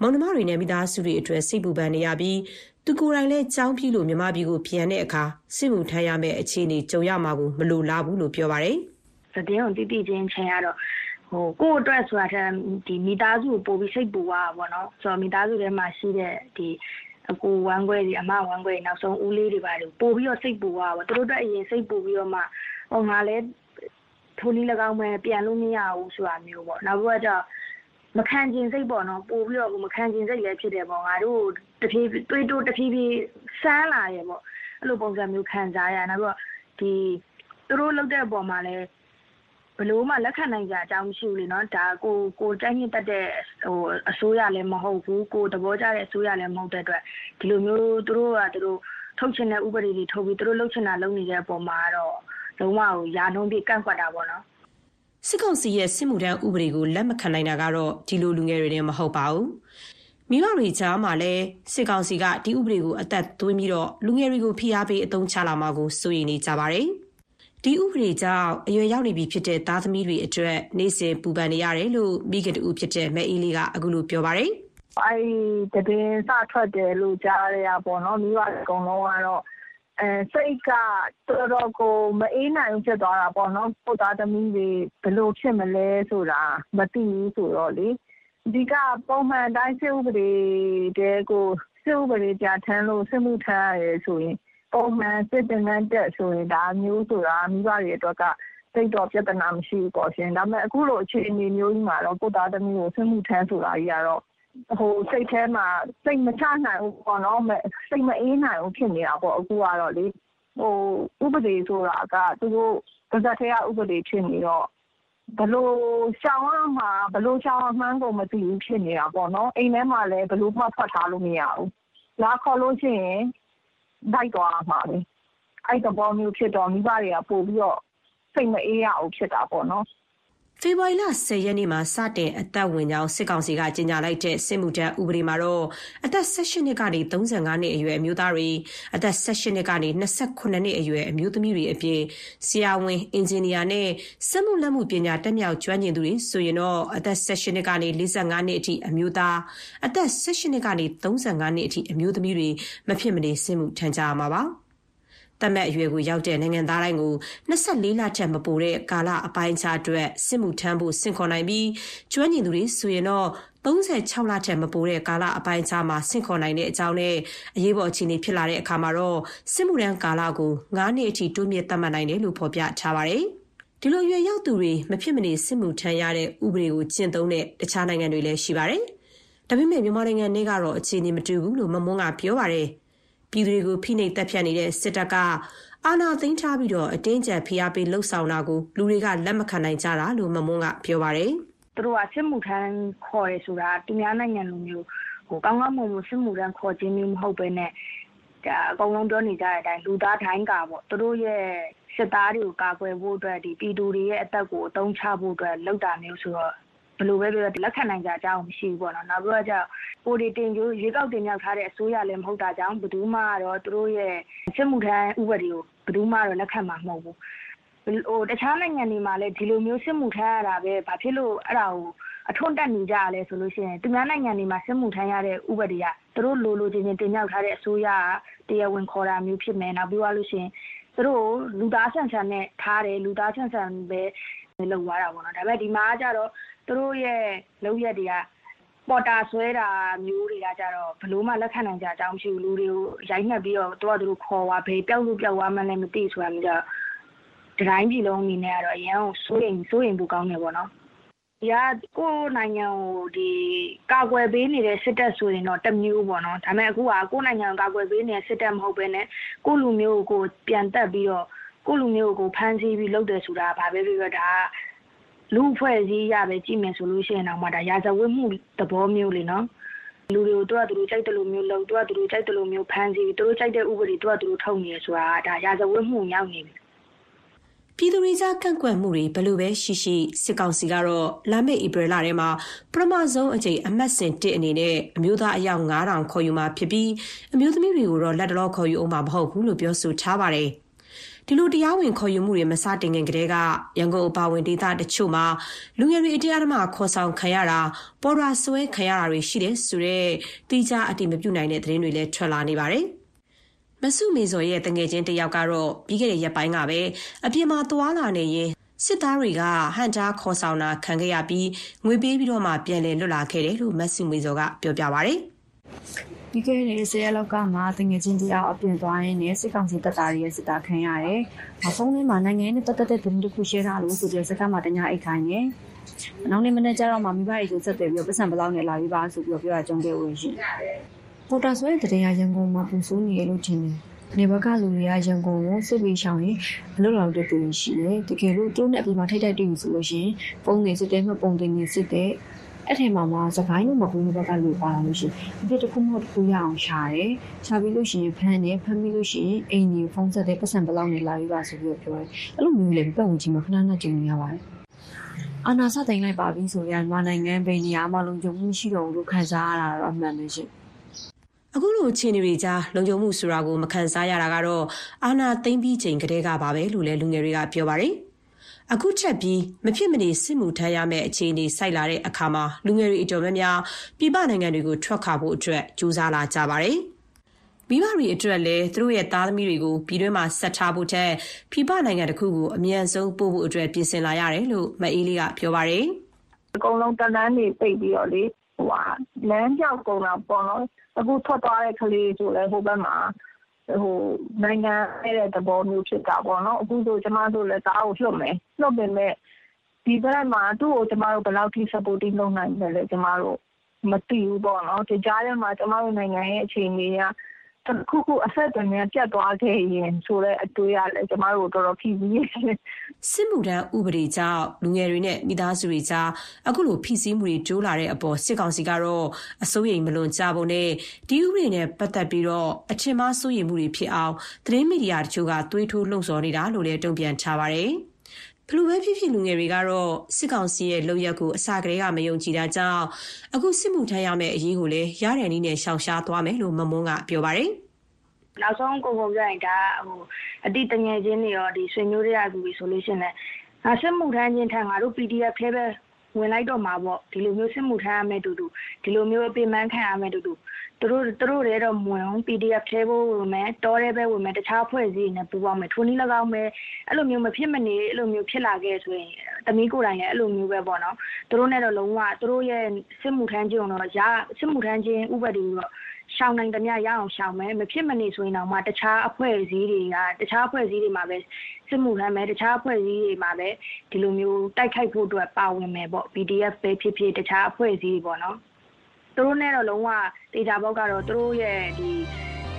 မောင်နှမတွေနဲ့မိသားစုတွေအတွက်စိတ်ပူပန်နေရပြီးသူကိုယ်တိုင်လည်းကျောင်းပြီးလို့မြန်မာပြည်ကိုပြန်တဲ့အခါစစ်မှုထမ်းရမယ့်အခြေအနေကြုံရမှာကိုမလိုလားဘူးလို့ပြောပါတယ်သတင်းကိုတိတိချင်းချင်းကတော့ ဟိုကိုယ့်အတွက်ဆိုတာထက်ဒီမိသားစုကိုပို့ပြီးစိတ်ပူရတာပေါ့နော်ဆိုတော့မိသားစုထဲမှာရှိတဲ့ဒီအကိုဝမ်းခွဲတွေအမဝမ်းခွဲတွေနောက်ဆုံးဦးလေးတွေပါတယ်ပို့ပြီးတော့စိတ်ပူရတာပေါ့သူတို့အတွက်အရင်စိတ်ပူပြီးတော့မှဟိုငါလည်းထိုးနည်း၎င်းပဲပြန်လို့မရဘူးဆိုတာမျိုးပေါ့နောက်ပြီးတော့မခံကျင်စိတ်ပေါ့နော်ပို့ပြီးတော့မခံကျင်စိတ်လည်းဖြစ်တယ်ပေါ့ငါတို့တဖြည်းတွေးတိုးတဖြည်းဖြည်းစမ်းလာရပေါ့အဲ့လိုပုံစံမျိုးခံစားရနောက်ပြီးတော့ဒီသူတို့လုပ်တဲ့အပေါ်မှာလည်း ဘလို့မှလက်ခံနိုင်ကြအကြောင်းမရှိဘူးလေနော်ဒါကိုကိုတိုက်ညစ်တက်တဲ့ဟိုအစိုးရလည်းမဟုတ်ဘူးကိုသဘောကျတဲ့အစိုးရလည်းမဟုတ်တဲ့အတွက်ဒီလိုမျိုးသူတို့ကသူတို့ထုတ်ချင်တဲ့ဥပဒေတွေထုတ်ပြီးသူတို့လုပ်ချင်တာလုပ်နေတဲ့အပေါ်မှာတော့လုံးဝကိုယာနှုံးပြီးကန့်ကွက်တာပေါ့နော်စစ်ကောင်စီရဲ့စစ်မှုထမ်းဥပဒေကိုလက်မခံနိုင်တာကတော့ဒီလိုလူငယ်တွေနဲ့မဟုတ်ပါဘူးမိဘတွေကြားမှာလည်းစစ်ကောင်စီကဒီဥပဒေကိုအသက်သွင်းပြီးတော့လူငယ်တွေကိုဖိအားပေးအသုံးချလာမှာကိုစိုးရိမ်နေကြပါတယ် ဒီဥပဒေကြောင့် အရွယ်ရောက်နေပြီဖြစ်တဲ့ သားသမီးတွေအတွက် နေ့စဉ်ပူပန်နေရတယ်လို့ မိခင်တူဖြစ်တဲ့မဲအေးလေးက အခုလိုပြောပါတယ် အဲ့ဒီတည်င်းစထွက်တယ်လို့ ကြားရတာပေါ့နော် မိဘအကုန်လုံးကတော့အဲစိတ်က တော်တော်ကို မအေးနိုင်ဘူး ဖြစ်သွားတာပေါ့နော်ပုတ်သားသမီးတွေ ဘယ်လိုဖြစ်မလဲဆိုတာ မသိဘူးဆိုတော့လေဒီကပုံမှန်အတိုင်း စစ်ဥပဒေတဲကိုစစ်ဥပဒေကြာထမ်းလို့ စစ်မှုထမ်းရတယ်ဆိုရင် ပုံမှန်စစ်တင်ငန်းတက်ဆိုရင်ဒါမျိုးဆိုတာမိဘတွေအတွက်ကစိတ်တော့ပြဿနာမရှိဘူးပေါ့ရှင်ဒါပေမဲ့အခုလိုအခြေအနေမျိုးကြီးမှာတော့ပုတ်သားသမီးကိုစစ်မှုထမ်းဆိုတာကြီးကတော့ဟိုစိတ်ထဲမှာစိတ်မချနိုင်ဘူးပေါ့နော်မစိတ်မအေးနိုင်ဘူးဖြစ်နေတာပေါ့အခုကတော့လေဟိုဥပဒေဆိုတာကသူတို့ပါဇက်ထဲကဥပဒေဖြစ်နေတော့ဘလို့ရှောင်းရမှာဘလို့ရှောင်းမှန်းကိုမသိဘူးဖြစ်နေတာပေါ့နော်အိမ်ထဲမှာလည်းဘလို့မှဖတ်ထားလို့မရဘူးလာခေါ်လို့ရှိရင် လိုက်သွားမှာပဲအဲ့တဘောမျိုးဖြစ်တော့မိဘတွေကပို့ပြီးတော့စိတ်မအေးရဘူးဖြစ်တာပေါ့နော် ဖေဖော်ဝါရီလ10ရက်နေ့မှာ စတင်အသက်ဝင်ကြောင်း စစ်ကောင်စီက ကြေညာလိုက်တဲ့ စစ်မှုထမ်းဥပဒေမှာတော့ အသက်18နှစ်ကနေ35နှစ်အရွယ် အမျိုးသားတွေ အသက်18နှစ်ကနေ28နှစ်အရွယ် အမျိုးသမီးတွေအပြင် ဆရာဝန် အင်ဂျင်နီယာနဲ့ စက်မှုလက်မှုပညာတက်မြောက်ကျွမ်းကျင်သူတွေဆိုရင်တော့ အသက်18နှစ်ကနေ45နှစ်အထိ အမျိုးသား အသက်18နှစ်ကနေ35နှစ်အထိ အမျိုးသမီးတွေ မဖြစ်မနေ စစ်မှုထမ်းကြရမှာပါ တတ်မှတ်အရွယ်ကိုရောက်တဲ့နိုင်ငံသားတိုင်းကို24လထက်မပိုတဲ့ကာလအပိုင်းအခြားအတွက်စစ်မှုထမ်းဖို့ဆင့်ခေါ်နိုင်ပြီးကျွမ်းကျင်သူတွေဆိုရင်တော့36လထက်မပိုတဲ့ကာလအပိုင်းအခြားမှာဆင့်ခေါ်နိုင်တဲ့အကြောင်းနဲ့အရေးပေါ်အခြေအနေဖြစ်လာတဲ့အခါမှာတော့စစ်မှုထမ်းကာလကို9နှစ်အထိတိုးမြင့်သတ်မှတ်နိုင်တယ်လို့ဖော်ပြထားပါတယ်။ဒီလိုရွယ်ရောက်သူတွေမဖြစ်မနေစစ်မှုထမ်းရတဲ့ဥပဒေကိုကျင့်သုံးတဲ့တခြားနိုင်ငံတွေလည်းရှိပါတယ်။ဒါပေမဲ့မြန်မာနိုင်ငံနဲ့ကတော့အခြေအနေမတူဘူးလို့မမွန်းကပြောပါတယ်။ ပြည်သူတွေကိုဖိနှိပ်တပ်ဖြတ်နေတဲ့စစ်တပ်ကအာဏာသိမ်းထားပြီးတော့အတင်းကျပ်ဖိအားပေးလှုပ်ဆောင်တာကိုလူတွေကလက်မခံနိုင်ကြတာလို့မမွန်းကပြောပါတယ်သူတို့ကစစ်မှုထမ်းခေါ်ရဲဆိုတာသူများနိုင်ငံလိုမျိုးဟိုကောင်းကောင်းမွန်မွန်စစ်မှုထမ်းခေါ်ခြင်းမျိုးမဟုတ်ပဲနဲ့ဒါအကုန်လုံးပြောနေကြတဲ့အတိုင်းလူသားတိုင်းကပေါ့သူတို့ရဲ့စစ်သားတွေကိုကာကွယ်ဖို့အတွက်ဒီပြည်သူတွေရဲ့အသက်ကိုအသုံးချဖို့အတွက်လုပ်တာမျိုးဆိုတော့ ဘယ်လိုပဲပြောလက်ခံနိုင်ကြအကြောင်းမရှိဘူးပေါ့နော်နောက်ပြီးတော့ကျပိုဒီတင်ကျိုးရွေးကောက်တင်မြောက်ထားတဲ့အစိုးရလည်းမဟုတ်တာကြောင့်ဘယ်သူမှတော့သူတို့ရဲ့စစ်မှုထမ်းဥပဒေကိုဘယ်သူမှတော့လက်ခံမှာမဟုတ်ဘူးဟိုတခြားနိုင်ငံတွေမှာလည်းဒီလိုမျိုးစစ်မှုထမ်းရတာပဲဘာဖြစ်လို့အဲ့ဒါကိုအထွန်းတက်နေကြရလဲဆိုလို့ရှိရင်သူများနိုင်ငံတွေမှာစစ်မှုထမ်းရတဲ့ဥပဒေကသူတို့လိုလိုချင်းချင်းတင်မြောက်ထားတဲ့အစိုးရကတရားဝင်ခေါ်တာမျိုးဖြစ်မယ်နောက်ပြီးသွားလို့ရှိရင်သူတို့လူသားဆန်ဆန်နဲ့ထားတယ်လူသားဆန်ဆန်ပဲလုပ်သွားတာပေါ့နော်ဒါပေမဲ့ဒီမှာကျတော့ သူတို့ရဲ့လုပ်ရက်တွေကပေါ်တာဆွဲတာမျိုးတွေကကြတော့ဘလို့မှလက်ခံနိုင်ကြအကြောင်းမရှိဘူးလူတွေကိုရိုက်နှက်ပြီးတော့တော့သူတို့ခေါ်သွားဘေးပျောက်လို့ပျောက်သွားမှလည်းမသိဆိုတာမျိုးကြတော့ဒီတိုင်းပြည်လုံးအနေနဲ့ကတော့အရန်ကိုစိုးရိမ်စိုးရိမ်ဖို့ကောင်းတယ်ပေါ့နော်ဒီကကိုယ်နိုင်ငံကိုဒီကာကွယ်ပေးနေတဲ့စစ်တပ်ဆိုရင်တော့တမျိုးပေါ့နော်ဒါပေမဲ့အခုကကိုယ်နိုင်ငံကိုကာကွယ်ပေးနေတဲ့စစ်တပ်မဟုတ်ဘဲနဲ့ကိုလူမျိုးကိုပြန်တက်ပြီးတော့ကိုလူမျိုးကိုဖမ်းဆီးပြီးလုပ်တယ်ဆိုတာဘာပဲပြောပြောဒါက လူဖွဲ့စည်းရပဲကြည့်မယ်ဆိုလို့ရှိရင်တော့မှဒါရာဇဝတ်မှုသဘောမျိုးလေနော်လူတွေကိုသူကသူတို့ကြိုက်တယ်လို့မျိုးလုပ်သူကသူတို့ကြိုက်တယ်လို့မျိုးဖမ်းဆီးပြီးသူတို့ကြိုက်တဲ့ဥပဒေသူကသူတို့ထုတ်နေရဆိုတာဒါရာဇဝတ်မှုရောက်နေပြီပြည်သူတွေကြားကန့်ကွက်မှုတွေဘယ်လိုပဲရှိရှိစစ်ကောင်စီကတော့လာမယ့်ဧပြီလထဲမှာပထမဆုံးအကြိမ်အမှတ်စဉ်1အနေနဲ့အမျိုးသားအယောက်9000ခေါ်ယူမှာဖြစ်ပြီးအမျိုးသမီးတွေကိုတော့လက်တလောခေါ်ယူအောင်မှာမဟုတ်ဘူးလို့ပြောဆိုထားပါတယ်။ ဒီလိုတရားဝင်ခေါ်ယူမှုတွေမစတင်ခင်ကတည်းကရန်ကုန်အပါအဝင်ဒေသတချို့မှာလူငယ်တွေအတရားဓမ္မခေါ်ဆောင်ခံရတာပေါ်ရာဆွဲခံရတာတွေရှိတယ်ဆိုတော့တိကျအတိမပြုနိုင်တဲ့သတင်းတွေလည်းထွက်လာနေပါတယ်။မဆုမေဇော်ရဲ့တငယ်ချင်းတစ်ယောက်ကတော့ပြီးခဲ့တဲ့ရက်ပိုင်းကပဲအပြင်မှာသွာလာနေရင်စစ်သားတွေကဟန်ကြားခေါ်ဆောင်တာခံခဲ့ရပြီးငွေပေးပြီးတော့မှပြန်လည်လွတ်လာခဲ့တယ်လို့မဆုမေဇော်ကပြောပြပါဗျ။ ပြီးခဲ့တဲ့ဆယ်ရက်လောက်ကမှတငယ်ချင်းတရားအပြင်သွားရင်းနဲ့စစ်ကောင်စီတပ်သားတွေရဲ့စစ်သားခံရတယ်။အဖုန်းထဲမှာနိုင်ငံရေးနဲ့ပတ်သက်တဲ့သတင်းတစ်ခု share ထားလို့ဆိုပြီးစကားမှတညာအိတ်ခိုင်းနေ။နောက်နေ့မနေ့ကျတော့မှမိဘတွေဆိုဆက်သွယ်ပြီးပတ်စံဘလောက်နဲ့လာပြီးပါဆိုပြီးပြောတာကြုံခဲ့ဝင်ရှိ။ပေါ်တာဆိုတဲ့တရားရန်ကုန်မှာပူဆိုးနေရလို့ထင်တယ်။နေဘက်ကလူတွေကရန်ကုန်ကိုစစ်ပြီးရှောင်ရင်အလုပ်လောက်တဲ့သူတွေရှိတယ်။တကယ်လို့သူတို့နဲ့အပြင်မှာထိတ်တိုက်တွေ့ယူဆိုလို့ရှိရင်ပုံနေစစ်တဲ့မှပုံတင်နေစစ်တဲ့ အဲ့ထဲမှာမှစကိုင်းလို့မကူဘက်ကလူပါလာလို့ရှိရင်အပြစ်တစ်ခုမဟုတ်တစ်ခုရအောင်ရှာတယ်ရှာပြီးလို့ရှိရင်ဖမ်းတယ်ဖမ်းပြီးလို့ရှိရင်အိမ်ကြီးဖုန်းဆက်တယ်ပတ်စံဘလောက်နဲ့လာပြီးပါဆိုပြီးပြောတယ်အဲ့လိုမျိုးလည်းပတ်ဝန်းကျင်မှာခဏခဏကြုံရပါတယ်အာနာစတိုင်လိုက်ပါပြီဆိုရင်မြန်မာနိုင်ငံဘယ်နေရာမှလုံခြုံမှုရှိတော့ဘူးလို့ခံစားရတာတော့အမှန်ပဲရှင်အခုလိုအခြေအနေတွေကြားလုံခြုံမှုဆိုတာကိုမခံစားရတာကတော့အာနာသိမ့်ပြီးချိန်ကတည်းကပါပဲလို့လည်းလူငယ်တွေကပြောပါတယ်။ အခုချက်ပြီးမဖြစ်မနေစစ်မှုထမ်းရမယ့်အခြေအနေစိုက်လာတဲ့အခါမှာလူငယ်တွေအတော်များများပြည်ပနိုင်ငံတွေကိုထွက်ခွာဖို့အတွက်ကြိုးစားလာကြပါတယ်။မိဘတွေအတွက်လည်းသူတို့ရဲ့သားသမီးတွေကိုပြည်တွင်းမှာဆက်ထားဖို့ထက်ပြည်ပနိုင်ငံတစ်ခုကိုအမြန်ဆုံးပို့ဖို့အတွက်ပြင်ဆင်လာရတယ်လို့မအေးလေးကပြောပါတယ်။အကုန်လုံးတန်းတန်းနေပိတ်ပြီးတော့လေဟိုဟာလမ်းပြောက်ကုန်တာပေါ့နော်အခုထွက်သွားတဲ့ကလေးဆိုလဲဟိုဘက်မှာ ဟိုနိုင်ငံအဲ့တဲ့သဘောမျိုးဖြစ်တာပေါ့နော်အခုဆိုကျမတို့လည်းသားကိုလွတ်မယ်လွတ်ပေမဲ့ဒီဘက်မှာသူ့ကိုကျမတို့ဘယ်လောက်ထိ supporting လုပ်နိုင်တယ်လဲကျမတို့မသိဘူးပေါ့နော်ဒီကြားထဲမှာကျမတို့နိုင်ငံရဲ့အခြေအနေက တစ်ခုခုအဆက်အသွယ်များပြတ်သွားခဲ့ရင်ဆိုတော့အတွေ့ရလဲကျမတို့တော်တော်ဖြီးပြီးစစ်မှုထမ်းဥပဒေကြောင့်လူငယ်တွေနဲ့မိသားစုတွေကြားအခုလိုဖိစီးမှုတွေတိုးလာတဲ့အပေါ်စစ်ကောင်စီကတော့အစိုးရိမ်မလွန်ကြဖို့နဲ့ဒီဥပဒေနဲ့ပတ်သက်ပြီးတော့အထင်မှားစိုးရိမ်မှုတွေဖြစ်အောင်သတင်းမီဒီယာတချို့ကသွေးထိုးလှုံ့ဆော်နေတာလို့လည်းတုံ့ပြန်ထားပါတယ်။ ဘလို့ပဲဖြစ်ဖြစ်လူငယ်တွေကတော့စစ်ကောင်စီရဲ့လုပ်ရက်ကိုအစကတည်းကမယုံကြည်တာကြောင့်အခုစစ်မှုထမ်းရမယ့်အရေးကိုလည်းရတဲ့နည်းနဲ့ရှောင်ရှားသွားမယ်လို့မမွန်းကပြောပါတယ်။နောက်ဆုံးကိုပုံပြရင်ဒါဟိုအတိတငယ်ချင်းတွေရောဒီဆွေမျိုးတွေကသူတွေဆိုလို့ရှိရင်လည်းငါစစ်မှုထမ်းချင်းထမ်းငါတို့ PDF ထဲပဲဝင်လိုက်တော့မှာပေါ့ဒီလိုမျိုးစစ်မှုထမ်းရမယ်တူတူဒီလိုမျိုးအပင်ပန်းခံရမယ်တူတူ သူတို့သူတို့တွေတော့မဝင်ဘူး PDF ထဲဖို့ဝင်မယ်တောထဲပဲဝင်မယ်တခြားဖွဲ့စည်းနေပူပေါင်းမယ်ထိုနည်း၎င်းပဲအဲ့လိုမျိုးမဖြစ်မနေအဲ့လိုမျိုးဖြစ်လာခဲ့ဆိုရင်တမီးကိုယ်တိုင်လည်းအဲ့လိုမျိုးပဲပေါ့နော်သူတို့နဲ့တော့လုံးဝသူတို့ရဲ့စစ်မှုထမ်းခြင်းတော့ရစစ်မှုထမ်းခြင်းဥပဒေတော့ရှောင်းနိုင်သမျှရအောင်ရှောင်းမယ်မဖြစ်မနေဆိုရင်တော့မှတခြားအဖွဲ့အစည်းတွေကတခြားအဖွဲ့အစည်းတွေမှာပဲစစ်မှုထမ်းမယ်တခြားအဖွဲ့အစည်းတွေမှာပဲဒီလိုမျိုးတိုက်ခိုက်ဖို့အတွက်ပါဝင်မယ်ပေါ့ PDF ပဲဖြစ်ဖြစ်တခြားအဖွဲ့အစည်းတွေပေါ့နော် သူတို့နဲ့တော့လုံးဝတေချာဘောက်ကတော့သူတို့ရဲ့ဒီ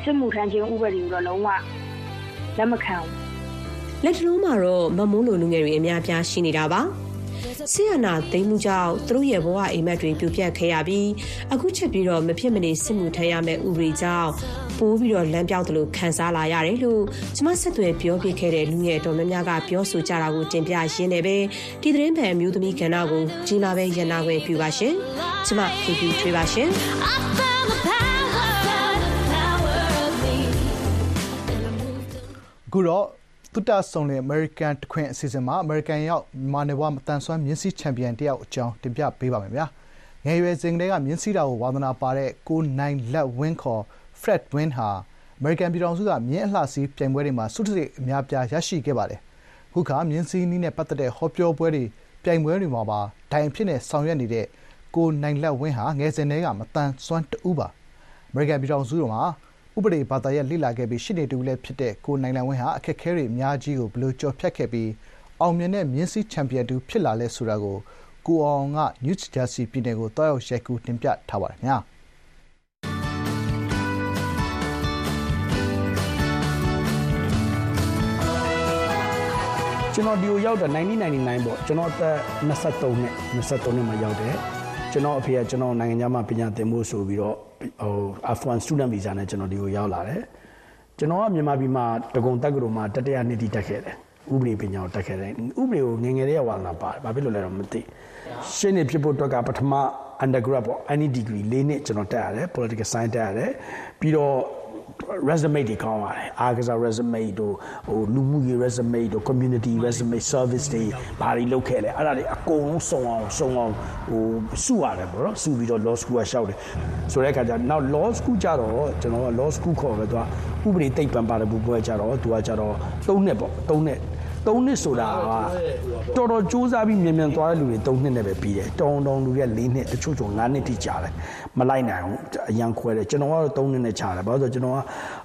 စစ်မှုထမ်းခြင်းဥပဒေကိုတော့လုံးဝလက်မခံဘူးလက်တလုံးမှာတော့မမုန်းလိုလူငယ်တွေအများပြားရှိနေတာပါ။ ဆီယနာသိမ်းမှုကြောင့်သူတို့ရဲ့ဘဝအိမ်မက်တွေပြိုပြက်ခဲ့ရပြီးအခုချက်ပြီးတော့မဖြစ်မနေစစ်မှုထမ်းရမယ့်ဥပဒေကြောင့်ပိုးပြီးတော့လမ်းပြောင်းတယ်လို့ခံစားလာရတယ်လို့ကျမဆက်သွယ်ပြောပြခဲ့တဲ့လူငယ်တော်များများကပြောဆိုကြတာကိုတင်ပြရင်းနဲ့ပဲဒီသတင်းပန်အမျိုးသမီးကဏ္ဍကိုဒီမှာပဲရန်နာခွင့်ပြုပါရှင်။ကျမခင်ဗျူထွေးပါရှင်။အခုတော့ တုတ္တဆုံလင် American တခွင်အစီအစဉ်မှာ American ရောက် မြန်မာနယ်ဘဝမတန်ဆွမ်း မြင်းစီချန်ပီယံတယောက်အကြောင်း တင်ပြပေးပါမယ်ဗျာ။ငယ်ရွယ်စဉ်ကတည်းက မြင်းစီတာကို ဝါသနာပါတဲ့ ကိုနိုင်လက်ဝင်း ခေါ် Fred Win ဟာ American ပြည်ထောင်စုက မြင်းအလှစီးပြိုင်ပွဲတွေမှာ ဆုတံဆိပ်အများအပြား ရရှိခဲ့ပါတယ်။အခုခါ မြင်းစီးနည်းနဲ့ပတ်သက်တဲ့ ဟောပြောပွဲတွေ ပြိုင်ပွဲတွေမှာပါ ဒိုင်အဖြစ်နဲ့ ဆောင်ရွက်နေတဲ့ ကိုနိုင်လက်ဝင်းဟာ ငယ်စဉ်တည်းကမတန်ဆွမ်းတဦးပါ။ American ပြည်ထောင်စုမှာ ဥပဒေဘာသာရပ်လေ့လာခဲ့ပြီး ရှေ့နေတဦးလည်းဖြစ်တဲ့ ကိုနိုင်လက်ဝင်းဟာ အခက်အခဲတွေအများကြီးကို ဘယ်လိုကျော်ဖြတ်ခဲ့ပြီး အောင်မြင်တဲ့ မြင်းစီးချန်ပီယံတဦးဖြစ်လာလဲဆိုတာကို ကိုအောင်အောင်က နယူးဂျာစီပြည်နယ်ကို သွားရောက် ရိုက်ကူးတင်ပြထားပါတယ်ခင်ဗျာ။ကျွန်တော်ဒီကိုရောက်တာ 1999 ပေါ့ ကျွန်တော်အသက် 23 နှစ် 23 နှစ်မှာရောက်တယ် ကျွန်တော်အဖေကကျွန်တော်နိုင်ငံခြားမှာပညာသင်ဖို့ဆိုပြီးတော့ဟို F1 student visa နဲ့ကျွန်တော်ဒီကိုရောက်လာတယ်ကျွန်တော်ကမြန်မာပြည်မှာတကုံတက္ကသိုလ်မှာတတိယနှစ်တိတက်ခဲ့တယ်ဥပဒေပညာကိုတက်ခဲ့တယ်ဥပဒေကိုငယ်ငယ်လေးကဝါသနာပါတယ်ဘာဖြစ်လို့လဲတော့မသိရှင်းနေဖြစ်ဖို့အတွက်ကပထမ undergrad ပေါ့ any degree ၄နှစ်ကျွန်တော်တက်ရတယ် political science တက်ရတယ်ပြီးတော့ resume တွေကောင်းပါတယ်အားကစား resume တို့ဟိုလူမှုရေး resume တို့ community resume service တွေဘာတွေလုပ်ခဲ့လဲအဲ့ဒါတွေအကုန်လုံးစုံအောင်စုံအောင်ဟိုစုရတယ်ပေါ့နော်စုပြီးတော့ law school ကရှောက်တယ်ဆိုတဲ့အခါကျနောက် law school ကြတော့ကျွန်တော်က law school ခေါ်ပဲသူကဥပဒေသိပ္ပံပါတယ်ဘူးပွဲကြတော့သူကကြတော့၃နှစ်ပေါ့၃နှစ် ၃နှစ်ဆိုတာကတော်တော်စူးစမ်းပြီးမြန်မြန်သွားတဲ့လူတွေ၃နှစ်နဲ့ပဲပြီးတယ်တောင်းတောင်းလူတွေက၄နှစ်တချို့ချို၅နှစ်ထိကြာတယ်မလိုက်နိုင်ဘူးအရန်ခွဲတယ်ကျွန်တော်ကတော့၃နှစ်နဲ့ကြာတယ်ဘာလို့ဆိုကျွန်တော်က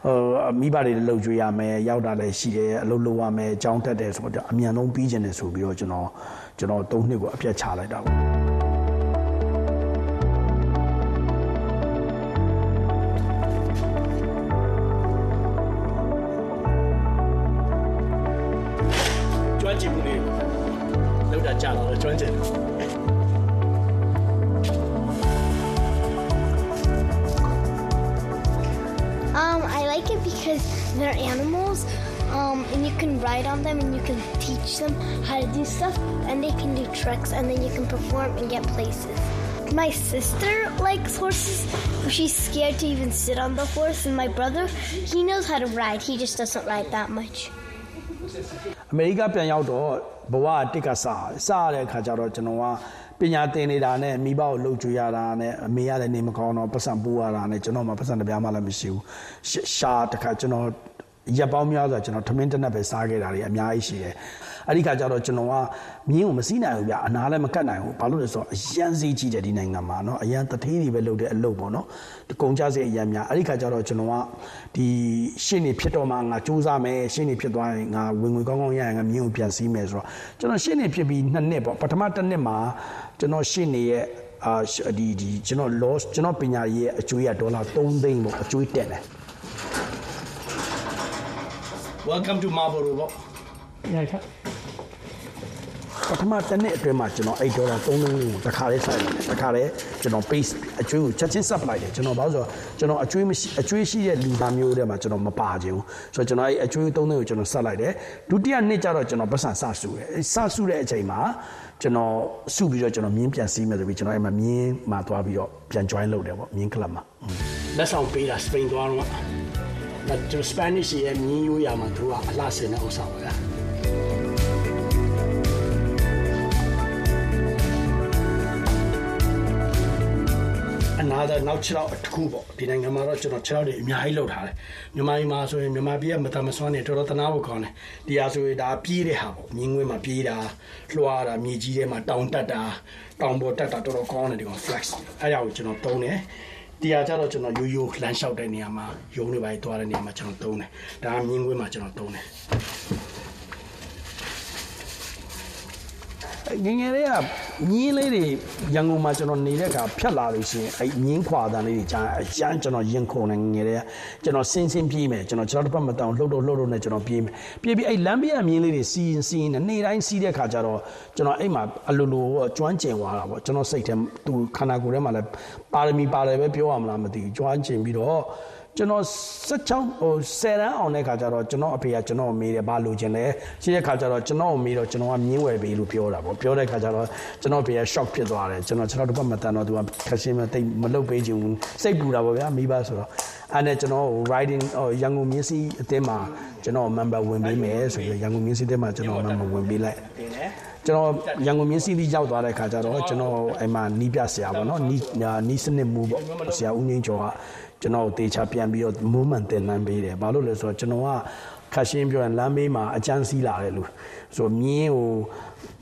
ဟိုမိဘတွေလှုပ်ကြွေးရမယ်ရောက်တာလည်းရှိတယ်အလုပ်လုပ်ရမယ်အကြောင်းတက်တယ်ဆိုတော့အမြန်ဆုံးပြီးကျင်တယ်ဆိုပြီးတော့ကျွန်တော်ကျွန်တော်၃နှစ်ကိုအပြတ်ချလိုက်တာပေါ့ and you can ride on them and you can teach them how to do stuff, and they can do tricks, and then you can perform and get places. My sister likes horses. She's scared to even sit on the horse, and my brother, he knows how to ride. He just doesn't ride that much. အမေရိကပြန်ရောက်တော့ဘဝတစ်ကစားစားရတဲ့အခါကျတော့ကျွန်တော်ကပညာသင်နေတာနဲ့မိဘကိုလှုပ်ကြွေးရတာနဲ့အမေကလည်းနေမကောင်းတော့ပတ်စံပိုးရတာနဲ့ကျွန်တော်မှပတ်စံတစ်ပြားမှလည်းမရှိဘူးရှာတခါကျွန်တော် ရက်ပေါင်းများစွာကျွန်တော်ထမင်းတစ်နက်ပဲစားခဲ့တာတွေအများကြီးရှိတယ်အဲ့ဒီခါကျတော့ကျွန်တော်ကမြင်းကိုမစီးနိုင်ဘူးဗျအနာလည်းမကတ်နိုင်ဘူးဘာလို့လဲဆိုတော့အရန်စီးကြီးတယ်ဒီနိုင်ငံမှာเนาะအရန်တထေးတွေပဲလုပ်တဲ့အလုပ်ပေါ့เนาะကုန်ကြစည်အရန်များအဲ့ဒီခါကျတော့ကျွန်တော်ကဒီရှင်းနေဖြစ်တော့မှငါစူးစမ်းမယ်ရှင်းနေဖြစ်သွားရင်ငါဝင်ငွေကောင်းကောင်းရရင်ငါမြင်းကိုပြန်စီးမယ်ဆိုတော့ကျွန်တော်ရှင်းနေဖြစ်ပြီးနှစ်နှစ်ပေါ့ပထမတစ်နှစ်မှာကျွန်တော်ရှင်းနေရဲ့အာဒီဒီကျွန်တော် loss ကျွန်တော်ပညာရေးရဲ့အကျွေးရဒေါ်လာ3သိန်းပေါ့အကျွေးတက်တယ် Welcome to Marlboro ပေါ့။ရိုက်ခါပထမတစ်နှစ်အတွင်းမှာကျွန်တော်8ဒေါ်လာ3သိန်းကိုတစ်ခါလေးဆိုင်တယ်။တစ်ခါလေးကျွန်တော် base အကျွေးကိုချက်ချင်း sub လိုက်တယ်။ကျွန်တော်ဘာလို့ဆိုတော့ကျွန်တော်အကျွေးမရှိအကျွေးရှိတဲ့လူသားမျိုးတွေမှာကျွန်တော်မပါခြင်းဘူး။ဆိုတော့ကျွန်တော်အဲ့အကျွေး3သိန်းကိုကျွန်တော် set လိုက်တယ်။ဒုတိယနှစ်ကျတော့ကျွန်တော်ပတ်စံစဆူတယ်။စဆူတဲ့အချိန်မှာကျွန်တော်စုပြီးတော့ကျွန်တော်မြင်းပြန်စီးမယ်ဆိုပြီးကျွန်တော်အဲ့မှာမြင်းမှာသွားပြီးတော့ပြန် join လုပ်တယ်ပေါ့မြင်း club မှာ။လက်ဆောင်ပေးတာ Spain သွားတော့ ဒါကျွန်တော် Spanish ရဲ့မြင်းရိုးရာမှာသူကအလှဆင်တဲ့ဥစ္စာပါဗျာအနာသာနောက်6လောက်တစ်ခုပေါ့ဒီနိုင်ငံမှာတော့ကျွန်တော်6လောက်တွေအများကြီးလောက်ထားတယ်မြန်မာပြည်မှာဆိုရင်မြန်မာပြည်ကမတမဆွမ်းနေတော်တော်တနာဖို့ကောင်းတယ်ဒီဟာဆိုရင်ဒါပြေးတဲ့ဟာပေါ့မြင်းငွေးမှာပြေးတာလွှားတာမြေကြီးထဲမှာတောင်တက်တာတောင်ပေါ်တက်တာတော်တော်ကောင်းတယ်ဒီကောင် flex အဲ့ဒါကိုကျွန်တော်သုံးတယ် တရားကြတော့ကျွန်တော်ရိုးရိုးလမ်းလျှောက်တဲ့နေရာမှာယုံနေပါသွားတဲ့နေရာမှာကျွန်တော်သုံးတယ်ဒါကမြင်းခွေးမှာကျွန်တော်သုံးတယ် ငယ်ငယ်လေးကမြင်းလေးတွေရန်ကုန်မှာကျွန်တော်နေတဲ့အခါဖြတ်လာလို့ရှိရင်အဲ့မြင်းခွာတန်လေးတွေကြားအရန်ကျွန်တော်ရင်ခုန်နေငယ်လေးကကျွန်တော်စင်းစင်းပြေးမယ်ကျွန်တော်ကျွန်တော်တစ်ပတ်မတောင်လှုပ်တော့လှုပ်တော့နဲ့ကျွန်တော်ပြေးမယ်ပြေးပြီးအဲ့လမ်းဘေးကမြင်းလေးတွေစီးရင်စီးရင်နေ့တိုင်းစီးတဲ့အခါကျတော့ကျွန်တော်အဲ့မှာအလိုလိုကျွမ်းကျင်သွားတာပေါ့ကျွန်တော်စိတ်ထဲသူခန္ဓာကိုယ်ထဲမှာလည်းပါရမီပါတယ်ပဲပြောရမလားမသိဘူးကျွမ်းကျင်ပြီးတော့ ကျွန်တော်16ဟို10တန်းအောင်တဲ့ခါကျတော့ကျွန်တော်အဖေကကျွန်တော်မေးတယ်ဘာလို့ခြင်းလဲရှိတဲ့ခါကျတော့ကျွန်တော်မေးတော့ကျွန်တော်ကမြင်းဝယ်ပေးလို့ပြောတာပေါ့ပြောတဲ့ခါကျတော့ကျွန်တော်အဖေက shock ဖြစ်သွားတယ်ကျွန်တော်ကျွန်တော်တစ်ပတ်မတန်တော့သူကခက်ရှင်းမတိတ်မလုပ်ပေးချင်ဘူးစိတ်ပူတာပေါ့ဗျာမိဘဆိုတော့အဲ့နဲ့ကျွန်တော် riding ဟိုရန်ကုန်မြင်းစီအတင်းမှာကျွန်တော် member ဝင်ပေးမယ်ဆိုပြီးရန်ကုန်မြင်းစီအတင်းမှာကျွန်တော် member ဝင်ပေးလိုက်ကျွန်တော်ရန်ကုန်မြင်းစီးတီရောက်သွားတဲ့ခါကျတော့ကျွန်တော်အဲ့မှာနီးပြဆရာပေါ့နော်နီးနီးစနစ်မူပေါ့ဆရာဦးငင်းကျော်က ကျွန်တော်တေချာပြန်ပြီးတော့မိုးမှန်တင်လန်းပေးတယ်ဘာလို့လဲဆိုတော့ကျွန်တော်ကခက်ရှင်းပြောရင်လမ်းမေးမှာအကျန်းစီးလာတယ်လို့ဆိုမြင်းကို